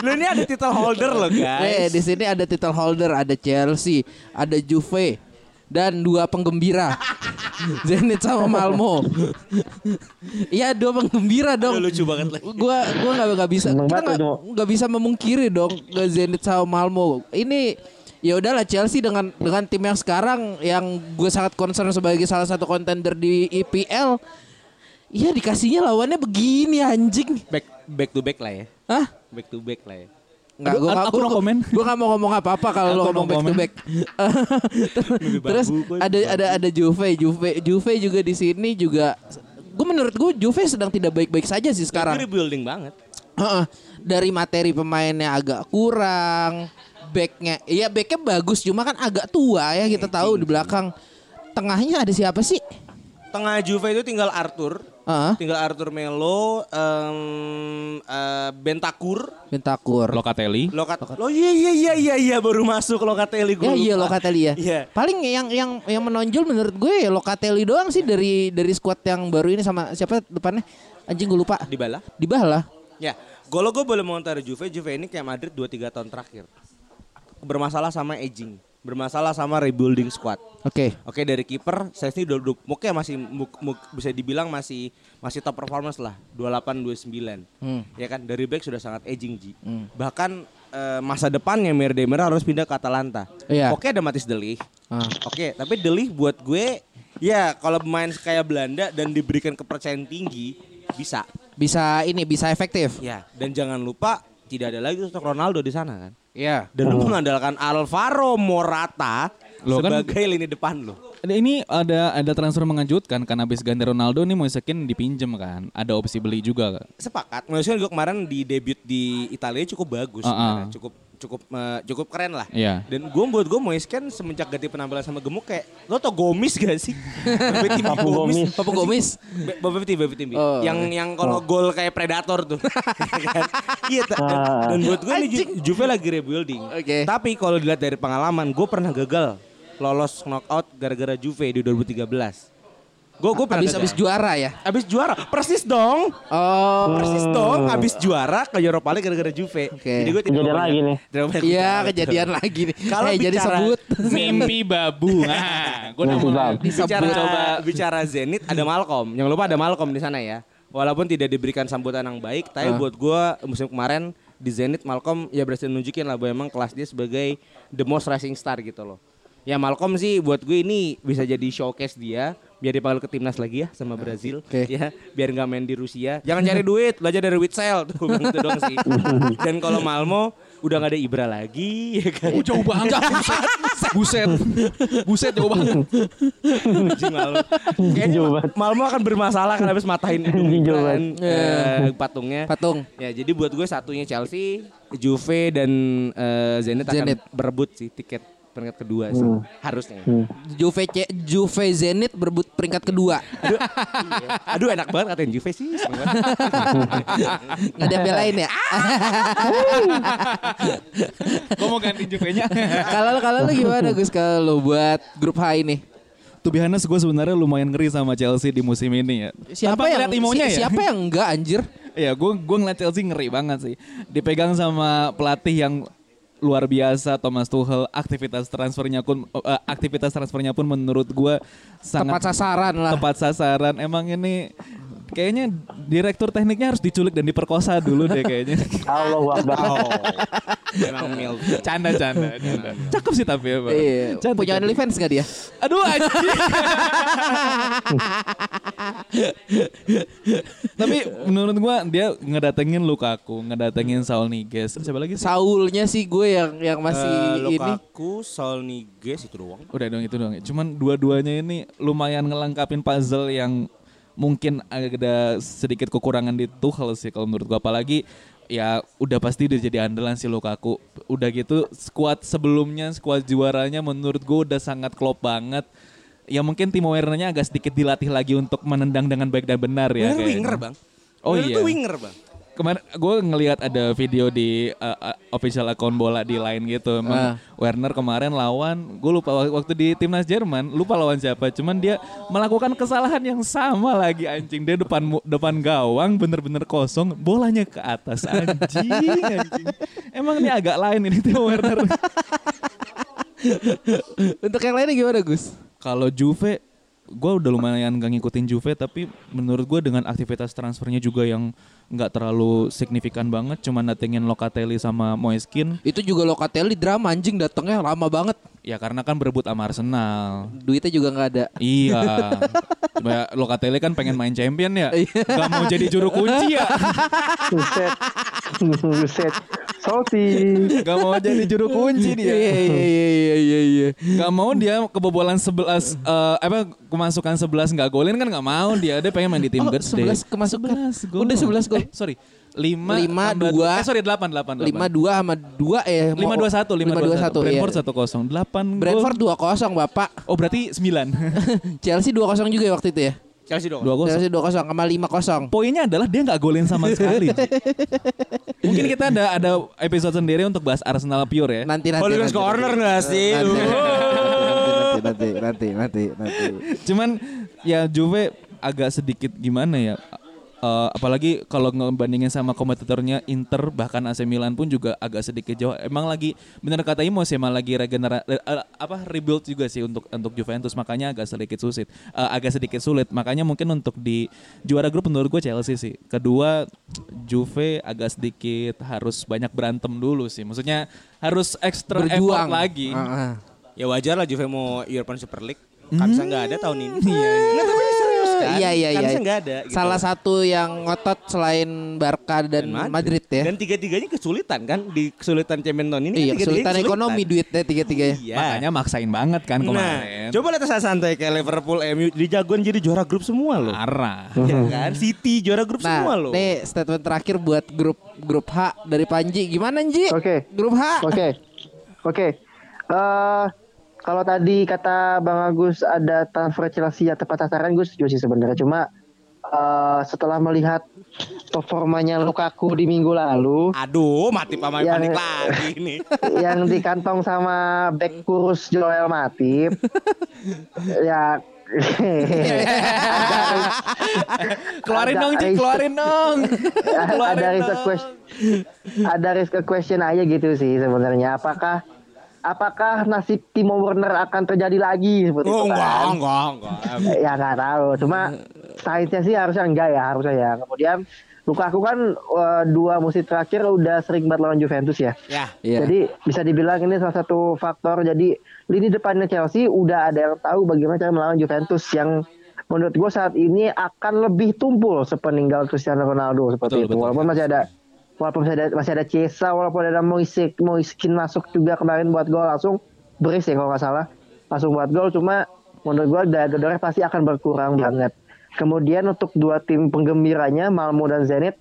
Lu ini ada title holder loh Eh, guys. di sini ada title holder, ada Chelsea, ada Juve, dan dua penggembira. Zenit sama Malmo. Iya, dua penggembira Aduh, dong. lucu banget lagi. Gua gua nggak nggak bisa kita nggak bisa memungkiri dong ke Zenit sama Malmo. Ini ya udahlah Chelsea dengan dengan tim yang sekarang yang gue sangat concern sebagai salah satu kontender di IPL. Iya dikasihnya lawannya begini anjing. Back back to back lah ya. Hah? Back to back lah ya. Nggak, Aduh, gua aku- no comment. Gua nggak mau ngomong apa-apa kalau lo no ngomong back to comment. back. Terus ada ada ada Juve, Juve, Juve juga di sini juga. Gue menurut gue Juve sedang tidak baik-baik saja sih Sekarang sekarang. rebuilding banget. Dari materi pemainnya agak kurang, backnya, iya backnya bagus cuma kan agak tua ya kita tahu di belakang. Tengahnya ada siapa sih? Tengah Juve itu tinggal Arthur, Heeh. tinggal Arthur Melo, em, eh, Bentakur, Bentakur. Locatelli. Lokat. Lo iya iya iya iya iya baru masuk Locatelli gue. Ya iya lupa. Locatelli ya. Iya. Paling yang yang yang menonjol menurut gue ya Locatelli doang sih dari dari squad yang baru ini sama siapa depannya? Anjing gue lupa. Di bala. Dybala. Ya, kalau gue boleh montar Juve, Juve ini kayak Madrid 2-3 tahun terakhir. Bermasalah sama aging, bermasalah sama rebuilding squad. Oke. Oke dari kiper, saya sih udah, udah oke masih mu- mu- bisa dibilang masih masih top performance lah, 28 29. Hmm. Ya kan dari back sudah sangat aging Ji. Bahkan eh, masa depannya Mir Demir harus pindah ke Atalanta. Iya. Oke ada Matis Delik. Ah. Oke, tapi Delik buat gue ya kalau pemain kayak Belanda dan diberikan kepercayaan tinggi bisa. Bisa ini bisa efektif. Ya, dan jangan lupa tidak ada lagi sosok Ronaldo di sana kan. Iya. Dan lu mengandalkan Alvaro Morata Lo kan- sebagai lini depan lo. Ini ada ada transfer mengejutkan kan habis ganti Ronaldo nih Moisekin dipinjem kan. Ada opsi beli juga. Sepakat. Maksudnya gue kemarin di debut di Italia cukup bagus, ah. sebenarnya. cukup cukup eh, cukup keren lah. Iya. Dan gue buat gue Moisken semenjak ganti penampilan sama gemuk kayak lo tau Gomis gak sih? Bapak Papu Gomis. Papu Gomis. Bapak Timmy, Bapak. Oh, yang yang kalau gol kayak predator tuh. Kan? Iya, ta- dan, Ah. dan buat gue ini Ju- Juve lagi rebuilding. Oke. Tapi kalau dilihat dari pengalaman, gue pernah gagal lolos knockout gara-gara Juve di 2013. Gue gue Habis habis juara ya. Abis juara, persis dong. Oh. Persis dong, abis juara ke Europa League gara-gara Juve. Oke. Jadi gue tidak Kejadian banyak- lagi nih. Iya kejadian lagi nih. Kalau Eh, jadi bicara- sebut. Mimpi babu. Nah, gue udah babu. bicara Coba. bicara Zenit ada Malcolm. Jangan lupa ada Malcolm di sana ya. Walaupun tidak diberikan sambutan yang baik, tapi Ah. buat gua musim kemarin di Zenit Malcolm ya berhasil nunjukin lah bahwa emang kelas dia sebagai the most rising star gitu loh. Ya Malcolm sih buat gue ini bisa jadi showcase dia biar dipanggil ke timnas lagi ya sama Brazil Oke. ya biar nggak main di Rusia jangan cari duit belajar dari Witsel tuh gitu dong sih dan kalau Malmo udah nggak ada Ibra lagi ya kan Oh, jauh banget. Buset. Buset jauh banget. Kayaknya. Malmo akan bermasalah karena habis matahin hidung kan, banget. eh, patungnya. Patung. Ya jadi buat gue satunya Chelsea, Juve dan eh, Zenit, Zenit. akan berebut sih tiket peringkat kedua sih Hmm. harusnya. Juve C- Juve Zenit berebut peringkat kedua. Aduh, iya. Aduh enak banget katain Juve sih. Nggak ada yang belain ya. Gue mau ganti Juve-nya. Kalau kalau lu gimana Gus kalau lu buat grup H ini? to be honest gue sebenarnya lumayan ngeri sama Chelsea di musim ini ya. Siapa Tanpa yang ngeliat imonya si- ya? Siapa yang enggak anjir? Ya gue gue ngeliat Chelsea ngeri banget sih. Dipegang sama pelatih yang luar biasa Thomas Tuchel. Aktivitas transfernya pun eh, aktivitas transfernya pun menurut gue sangat Tepat sasaran lah. tepat sasaran. Emang ini kayaknya direktur tekniknya harus diculik dan diperkosa dulu deh kayaknya. Allahu Akbar. Oh. Mil. canda canda. canda. Cakep sih tapi ya. Bang. Iya. Cantik, Punya. OnlyFans gak dia? Aduh anjing. Tapi menurut gua dia ngedatengin Lukaku, ngedatengin Saul Niguez. Siapa lagi sih? Saulnya sih gue yang yang masih Eh, ini. Lukaku, Saul Niguez itu doang. Udah dong itu dong. Cuman dua-duanya ini lumayan ngelengkapin puzzle yang mungkin ada sedikit kekurangan di Tuchel sih kalau menurut gua apalagi ya udah pasti udah jadi andalan si Lukaku. Udah gitu skuad sebelumnya, skuad juaranya menurut gua udah sangat klop banget. Ya mungkin Timo Werner-nya agak sedikit dilatih lagi untuk menendang dengan baik dan benar ya. Werner winger bang. Oh Werner iya. tuh winger bang. Kemarin gue ngelihat ada video di uh, uh, official account bola di line gitu. Emang Ah. Werner kemarin lawan, gue lupa wak- waktu di timnas Jerman, lupa lawan siapa. Cuman dia melakukan kesalahan yang sama lagi anjing. Dia depan mu- depan gawang bener-bener kosong, bolanya ke atas anjing anjing. Emang ini agak lain ini Timo Werner. Untuk yang lainnya gimana Gus? Kalau Juve, gue udah lumayan gak ngikutin Juve, tapi menurut gue dengan aktivitas transfernya juga yang nggak terlalu signifikan banget, cuma datengin Locatelli sama Moiskin. Itu juga Locatelli drama anjing datangnya lama banget. Ya karena kan berebut sama Arsenal. Duitnya juga nggak ada. Iya. Cuma ya, Locatelli kan pengen main champion ya. Gak mau jadi juru kunci ya. Buset. Buset. Salty. Gak mau jadi juru kunci dia. Iya iya iya iya iya iya. Gak mau dia kebobolan 11 eh, apa kemasukan 11 nggak golin kan gak mau dia. Dia pengen main di tim Oh, gede. 11 kemasukan. 11 gol. Udah 11 gol. Eh, sorry. 5 Lima, dua. Eh sorry 8 8 8. 5 2 sama 2 eh 5 2 1 5 2 1. 5 2 1 Brentford iya. 1 0. 8 Brentford 2-0 Bapak. Oh berarti 9. Chelsea 2-0 juga ya waktu itu ya. Chelsea dong. 2 0. Chelsea 2-0 sama 5-0. Poinnya adalah dia nggak golin sama sekali. Mungkin kita ada ada episode sendiri untuk bahas Arsenal pure ya. Nanti nanti. Hooligan's nanti, Corner nanti. nggak sih? Nanti, nanti, nanti, nanti, nanti, nanti. Cuman ya Juve agak sedikit gimana ya? Eh, apalagi kalau ngebandingin sama kompetitornya Inter bahkan AC Milan pun juga agak sedikit jauh. Emang lagi benar kata Imo sih emang lagi regenera eh, eh, apa rebuild juga sih untuk untuk Juventus makanya agak sedikit sulit. Eh, agak sedikit sulit. Makanya mungkin untuk di juara grup menurut gue Chelsea sih. Kedua Juve agak sedikit harus banyak berantem dulu sih. Maksudnya harus extra effort lagi. Ah, ah. Ya wajar lah Juve mau European Super League. Kansnya nggak ada tahun ini. Iya, iya. Tapi kan? Iya iya iya. Kansnya nggak ada. gitu. Salah satu yang ngotot selain Barca dan, Madrid. ya. Dan tiga-tiganya kesulitan kan di kesulitan Champions tahun ini. iya, kan tiga-tiganya kesulitan ekonomi duitnya tiga-tiganya. Iya. Makanya maksain banget kan Nah, kemarin. coba lihat saya santai kayak Liverpool, MU dijagoan jadi juara grup semua loh. Parah. Ya kan? City juara grup semua Nah, loh. nih statement terakhir buat grup grup H dari Panji. Gimana Ji? Oke. Grup H. Oke, oke. Eh, kalau tadi kata Bang Agus ada transfer Chelsea yang tepat sasaran, gue setuju sih sebenarnya. Cuma eh, setelah melihat performanya Lukaku di minggu lalu, Aduh, mati paman Yang- panik lagi nih. yang di kantong sama back kurus Joel Matip, ya. Keluarin dong, Ci, risk- keluarin dong. Keluarin ada risk question, ada risk question aja gitu sih sebenarnya. Apakah apakah nasib Timo Werner akan terjadi lagi seperti Oh, itu enggak, kan? enggak, enggak. ya nggak tahu cuma sainsnya sih harusnya enggak ya harusnya ya kemudian Lukaku kan eh, dua musim terakhir udah sering banget lawan Juventus ya Ya, Iya. jadi bisa dibilang ini salah satu faktor jadi lini depannya Chelsea udah ada yang tahu bagaimana cara melawan Juventus yang menurut gue saat ini akan lebih tumpul sepeninggal Cristiano Ronaldo seperti Betul, itu betul. walaupun masih ada walaupun masih ada masih ada Chiesa walaupun ada Moisek Moiskin masuk juga kemarin buat gol langsung beris ya kalau nggak salah. Langsung buat gol cuma menurut gue daya gedornya pasti akan berkurang banget. Kemudian untuk dua tim penggembiranya Malmo dan Zenit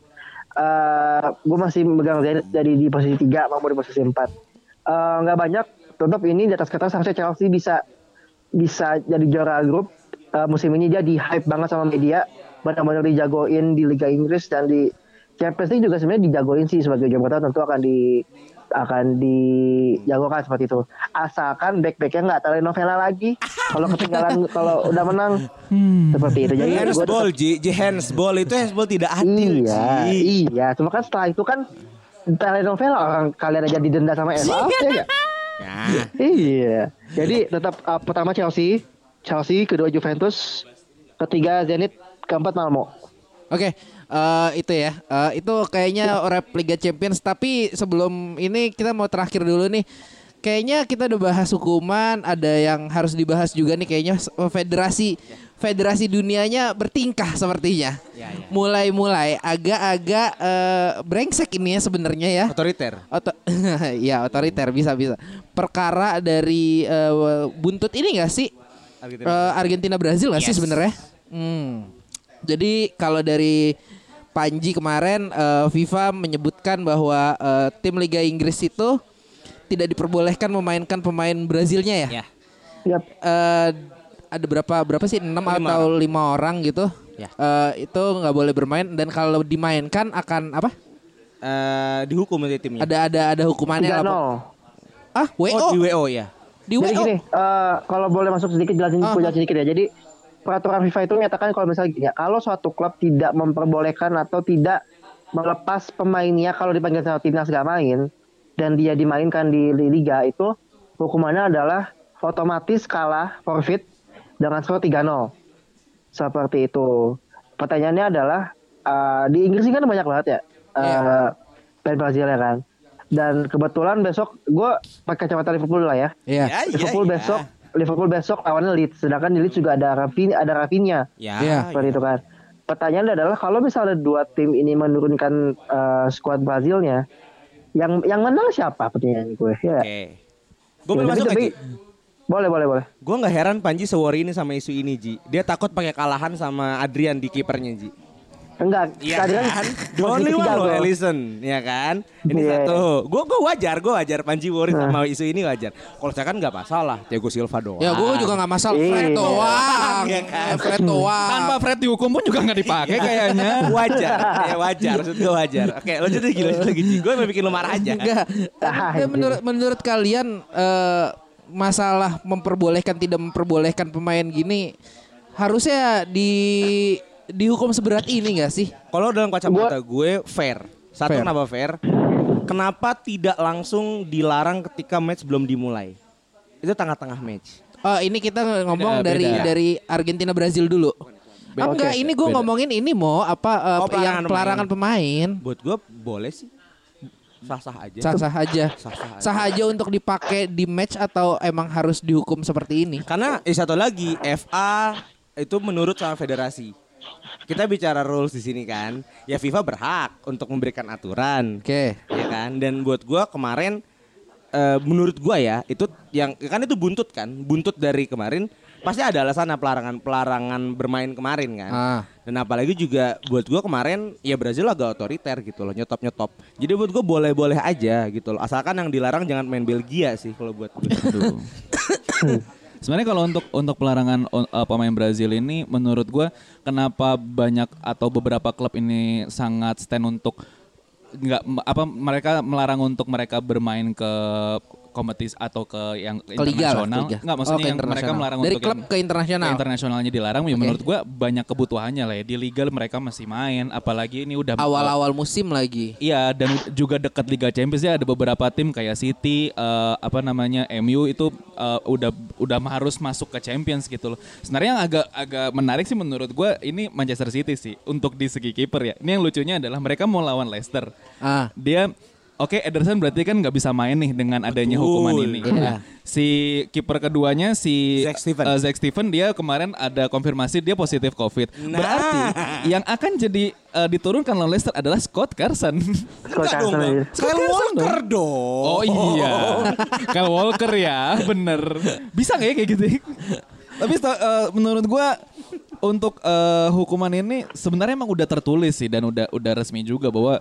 eh gue masih megang Zenit jadi di posisi 3 Malmo di posisi 4 Eh, nggak banyak tetap ini di atas kertas harusnya Chelsea bisa bisa jadi juara grup. Eh, musim ini dia di hype banget sama media benar-benar dijagoin di Liga Inggris dan di Champions League juga sebenarnya dijagoin sih sebagai juara tentu akan di akan dijagokan seperti itu. Asalkan back-backnya nggak telenovela lagi. Kalau ketinggalan, kalau udah menang seperti itu. Jadi tetap- Handsball, Ji. Ji, handsball itu handsball tidak adil, Iya, Ji. iya. Cuma kan setelah itu kan telenovela orang kalian aja didenda sama FA, ya nggak? Ya. Iya. Jadi tetap uh, pertama Chelsea, Chelsea, kedua Juventus, ketiga Zenit, keempat Malmo. Oke, eh, itu ya. Eh, itu kayaknya rap Liga Champions. Tapi sebelum ini kita mau terakhir dulu nih. Kayaknya kita udah bahas hukuman, ada yang harus dibahas juga nih kayaknya eh, federasi federasi dunianya bertingkah sepertinya. Mulai-mulai agak-agak eh, brengsek ini ya sebenarnya ya. Otoriter. Oto ya otoriter bisa bisa. Perkara dari eh, buntut ini gak sih? Argentina. Eh, Argentina Brazil gak sih Yes. sebenarnya? Hmm. Jadi kalau dari Panji kemarin eh, FIFA menyebutkan bahwa eh, tim Liga Inggris itu tidak diperbolehkan memainkan pemain Brazilnya ya. Ya. Yap. Eh, ada berapa berapa sih enam atau lima orang gitu? Ya. Eh, itu nggak boleh bermain dan kalau dimainkan akan apa? Eh, dihukum nanti timnya. Ada ada ada hukumannya lah. Ah, WO Oh, di WO ya. di Jadi WO. gini, eh, kalau boleh masuk sedikit jelasin, Ah. gua jelasin sedikit ya. Jadi peraturan FIFA itu menyatakan kalau misalnya gini, ya, kalau suatu klub tidak memperbolehkan atau tidak melepas pemainnya kalau dipanggil sama timnas gak main dan dia dimainkan di, liga itu hukumannya adalah otomatis kalah forfeit dengan skor 3-0. Seperti itu. Pertanyaannya adalah eh, di Inggris ini kan banyak banget ya. eh Iya. pemain Brazil ya kan. Dan kebetulan besok gue pakai kacamata Liverpool lah ya. Iya. Ya, iya, Liverpool iya. besok Liverpool besok lawannya Leeds sedangkan di Leeds juga ada Rafinha ada Rafinha Ya. Iya. seperti itu kan pertanyaan adalah kalau misalnya dua tim ini menurunkan eh, skuad Brazilnya yang yang menang siapa pertanyaan gue ya Oke. Gue boleh Ya, masuk tapi- lagi. boleh boleh boleh Gue nggak heran Panji sewori ini sama isu ini Ji. Dia takut pakai kalahan sama Adrian di kipernya Ji. Enggak Iya tadi kan? The only posisi one loh. Ellison, ya kan? Ini Iya. satu. Gue gue wajar, gue wajar Panji worry Nah. sama isu ini wajar. Kalau saya kan nggak masalah, Thiago Silva doang. Ya gue juga nggak masalah Fred Iya. doang. Iya kan? Fred doang. Tanpa Fred dihukum pun juga nggak dipakai kayaknya. wajar, ya wajar, maksud gue wajar. Oke, lanjut lagi, lanjut lagi. Gue mau bikin lu marah aja. Enggak. Ah, Eh, menurut menurut kalian eh, masalah memperbolehkan tidak memperbolehkan pemain gini harusnya di dihukum seberat ini gak sih? Kalau dalam kacamata gue fair. Satu Fair. kenapa fair? Kenapa tidak langsung dilarang ketika match belum dimulai? Itu tengah-tengah match. Oh, ini kita ngomong Beda, dari beda. dari Argentina Brazil dulu. Ah, Oke, enggak, ini gue beda. ngomongin ini mau apa eh, Oh, pelarangan yang pelarangan pemain. Buat gue boleh sih. Sah-sah aja. Sah-sah aja. Sah-sah aja. Sah aja untuk dipakai di match atau emang harus dihukum seperti ini? Karena eh, satu lagi FA itu menurut sama federasi. Kita bicara rules di sini kan. Ya FIFA berhak untuk memberikan aturan. Oke. Ya kan? Dan buat gua kemarin eh, menurut gua ya itu yang kan itu buntut kan. Buntut dari kemarin pasti ada alasan pelarangan pelarangan bermain kemarin kan. Ah. Dan apalagi juga buat gua kemarin ya Brazil agak otoriter gitu loh, nyetop-nyetop. Jadi buat gua boleh-boleh aja gitu loh. Asalkan yang dilarang jangan main Belgia sih kalau buat gue. Sebenarnya kalau untuk untuk pelarangan uh, pemain Brazil ini menurut gua kenapa banyak atau beberapa klub ini sangat stand untuk nggak apa mereka melarang untuk mereka bermain ke kompetisi atau ke yang Ke internasional. Enggak maksudnya Oh, yang mereka melarang Dari untuk klub yang- ke internasional. ke internasionalnya dilarang ya menurut gua banyak kebutuhannya lah ya. Di liga mereka masih main apalagi ini udah Awal-awal musim lagi. Iya dan juga dekat Liga Champions ya ada beberapa tim kayak City eh, apa namanya MU itu eh, udah udah harus masuk ke Champions gitu loh. Sebenarnya yang agak agak menarik sih menurut gua ini Manchester City sih untuk di segi kiper ya. Ini yang lucunya adalah mereka mau lawan Leicester. Ah. Dia Oke, Ederson berarti kan nggak bisa main nih dengan adanya Betul. hukuman ini. Iya. Nah, si kiper keduanya si Zack Steven. eh, Zack Steven dia kemarin ada konfirmasi dia positif COVID. Nah. Berarti yang akan jadi eh, diturunkan lawan Leicester adalah Scott Carson. Scott Enggak dong, Carson Bang. aja. Kyle Walker dong. Oh iya, Kyle Walker ya, bener. Bisa nggak ya kayak gitu? Tapi eh, menurut gua untuk eh, hukuman ini sebenarnya emang udah tertulis sih dan udah udah resmi juga bahwa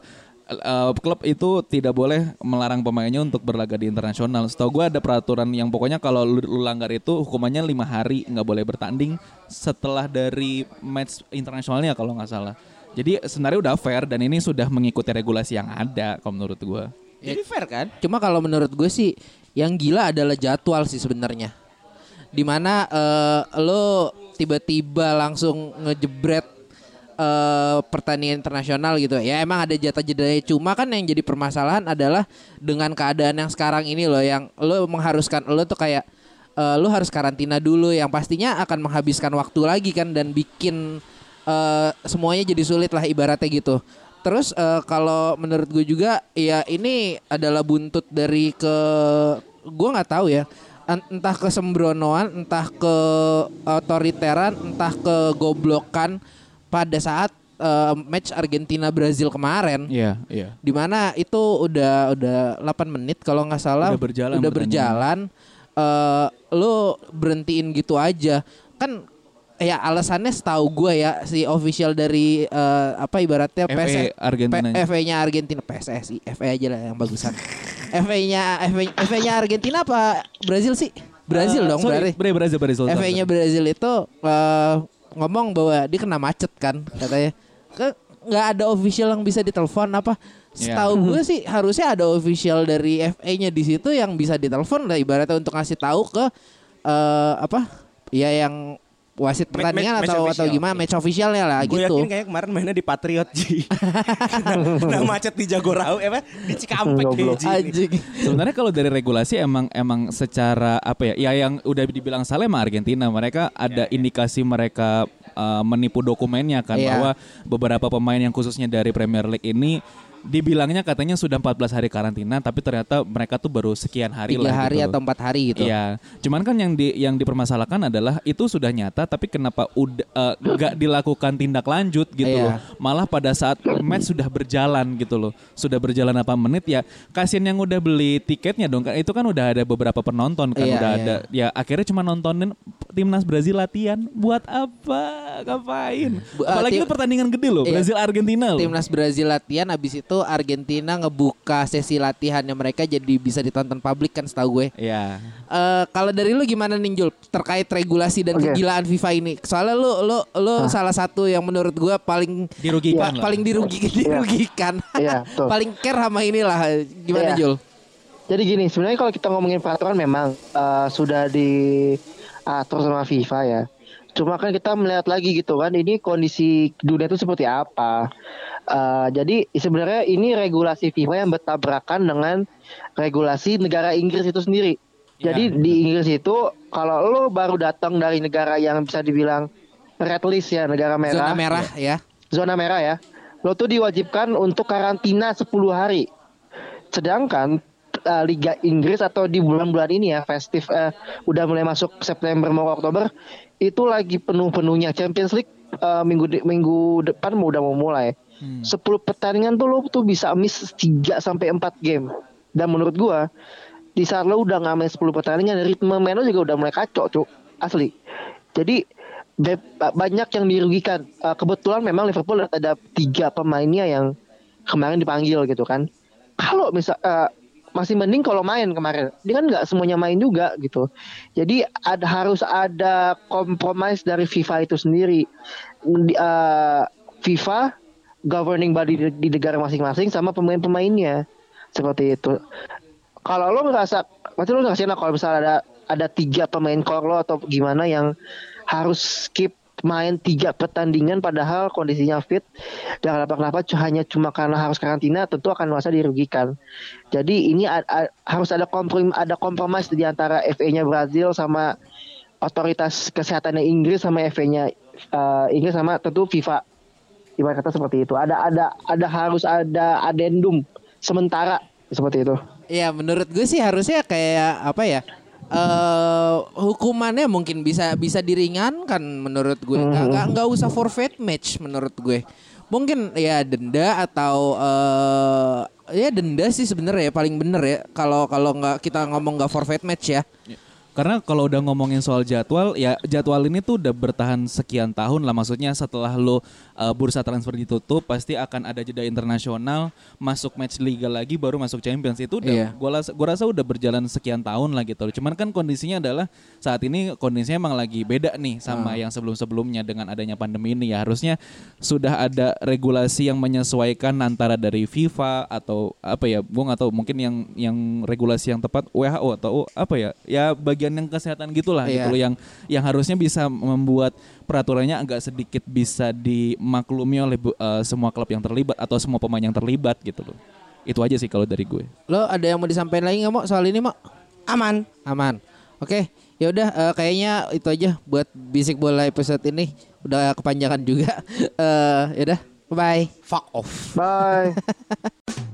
eh, klub itu tidak boleh melarang pemainnya untuk berlaga di internasional. Setahu gua ada peraturan yang pokoknya kalau lu, lu langgar itu hukumannya lima hari nggak boleh bertanding setelah dari match internasionalnya kalau nggak salah. Jadi sebenarnya udah fair dan ini sudah mengikuti regulasi yang ada kalau menurut gua. Jadi fair kan? Cuma kalau menurut gue sih yang gila adalah jadwal sih sebenarnya. Di mana eh, lo tiba-tiba langsung ngejebret eh, pertandingan internasional gitu. Ya emang ada jatah jedanya. Cuma kan yang jadi permasalahan adalah dengan keadaan yang sekarang ini loh, yang lo mengharuskan lo tuh kayak eh, lo harus karantina dulu, yang pastinya akan menghabiskan waktu lagi kan dan bikin eh, semuanya jadi sulit lah ibaratnya gitu. Terus eh, kalau menurut gue juga ya ini adalah buntut dari ke gue nggak tahu ya en- entah kesembronoan, entah ke otoriteran, entah ke goblokan pada saat eh, match Argentina Brazil kemarin. Iya, iya. Di mana itu udah udah 8 menit kalau nggak salah Udah berjalan udah berjalan eh lo berhentiin gitu aja kan ya alasannya setahu gue ya si official dari eh, apa ibaratnya FA Argentina. FA-nya Argentina PSSI FA aja lah yang bagusan FA-nya FA-nya Argentina apa Brazil sih Brazil Eh, dong sorry, berarti Brazil, Brazil. FA-nya Brazil itu eh, ngomong bahwa dia kena macet kan katanya. Ke nggak ada official yang bisa ditelepon apa? Setahu gue sih harusnya ada official dari FA-nya di situ yang bisa ditelepon lah ibaratnya untuk ngasih tahu ke eh, apa? Ya yang wasit pertandingan match- match atau atau official. gimana match officialnya lah Gue gitu. yakin kayak kemarin mainnya di Patriot Ji. kena macet di Jagorawi, eh apa? Di Cikampek. Ji. Sebenarnya kalau dari regulasi emang emang secara apa ya? Ya yang udah dibilang salah emang Argentina. Mereka ada indikasi mereka uh, menipu dokumennya kan Iya. bahwa beberapa pemain yang khususnya dari Premier League ini dibilangnya katanya sudah 14 hari karantina tapi ternyata mereka tuh baru sekian hari Tiga lah hari gitu. atau empat hari gitu. Iya, cuman kan yang di yang dipermasalahkan adalah itu sudah nyata tapi kenapa udah eh, nggak dilakukan tindak lanjut gitu Iya. loh. Malah pada saat match sudah berjalan gitu loh. Sudah berjalan apa menit ya kasihan yang udah beli tiketnya dong kan itu kan udah ada beberapa penonton kan Iya, udah iya. ada ya akhirnya cuma nontonin timnas Brazil latihan buat apa? Ngapain? Eh, Apalagi tim- itu pertandingan gede loh, Iya. Brazil Argentina loh. Timnas Brazil latihan abis itu Argentina ngebuka sesi latihannya mereka jadi bisa ditonton publik kan setahu gue. Iya. Eh kalau dari lu gimana Ninjul terkait regulasi dan Oke. kegilaan FIFA ini? Soalnya lu lu lu salah satu yang menurut gua paling Dirugikan lah. paling dirugi, dirugikan. Iya, betul. paling care sama inilah. Gimana Iya. Jul? Jadi gini, sebenarnya kalau kita ngomongin peraturan memang eh, sudah diatur sama FIFA ya. Cuma kan kita melihat lagi gitu kan, ini kondisi dunia itu seperti apa. Eh, jadi sebenarnya ini regulasi FIFA yang bertabrakan dengan regulasi negara Inggris itu sendiri. Jadi di Inggris itu kalau lo baru datang dari negara yang bisa dibilang red list ya, negara merah, Zona merah ya. zona merah ya, lo tuh diwajibkan untuk karantina 10 hari. Sedangkan uh, Liga Inggris atau di bulan-bulan ini ya festif uh, udah mulai masuk September mau Oktober itu lagi penuh-penuhnya Champions League uh, minggu de- minggu depan mau udah mau mulai. 10 pertandingan tuh lo tuh bisa miss 3 sampai 4 game. Dan menurut gua di saat lo udah ngamen 10 pertandingan ritme main lo juga udah mulai kacau, Cuk. Asli. Jadi banyak yang dirugikan. Uh, kebetulan memang Liverpool ada tiga pemainnya yang kemarin dipanggil gitu kan. Kalau misal uh, masih mending kalau main kemarin. Dia kan nggak semuanya main juga gitu. Jadi ada harus ada kompromis dari FIFA itu sendiri. Di- uh, FIFA governing body di, di negara masing-masing sama pemain-pemainnya seperti itu. Kalau lo ngerasa, berarti lo ngerasa enak kalau misalnya ada ada tiga pemain core lo atau gimana yang harus skip main tiga pertandingan padahal kondisinya fit dan kenapa-kenapa hanya cuma karena harus karantina tentu akan merasa dirugikan. Jadi ini a- a- harus ada komprom ada kompromis di antara FA-nya Brazil sama otoritas kesehatannya Inggris sama FA-nya eh, Inggris sama tentu FIFA. Ibarat kata seperti itu. Ada ada ada harus ada adendum sementara seperti itu. Ya menurut gue sih harusnya kayak apa ya? Eh hukumannya mungkin bisa bisa diringankan menurut gue. Nggak nggak nggak usah forfeit match menurut gue. Mungkin ya denda atau eh ya denda sih sebenarnya ya paling bener ya kalau kalau nggak kita ngomong nggak forfeit match ya. Karena kalau udah ngomongin soal jadwal, ya jadwal ini tuh udah bertahan sekian tahun lah. Maksudnya setelah lo uh, bursa transfer ditutup, pasti akan ada jeda internasional, masuk match liga lagi, baru masuk Champions. Itu udah, Iya. gua, rasa, gua rasa udah berjalan sekian tahun lah gitu. Cuman kan kondisinya adalah saat ini kondisinya emang lagi beda nih sama yang sebelum-sebelumnya dengan adanya pandemi ini ya. Harusnya sudah ada regulasi yang menyesuaikan antara dari FIFA atau apa ya, Bung atau mungkin yang yang regulasi yang tepat WHO atau apa ya? Ya bagian yang kesehatan gitulah Iya. gitu loh yang yang harusnya bisa membuat peraturannya agak sedikit bisa dimaklumi oleh bu- eh, semua klub yang terlibat atau semua pemain yang terlibat gitu loh. Itu aja sih kalau dari gue. Lo ada yang mau disampaikan lagi nggak mau soal ini mau? Aman. Aman. Oke, ya udah eh, kayaknya itu aja buat bisik bola episode ini. Udah kepanjangan juga. Eh, ya udah, bye. Fuck off. Bye.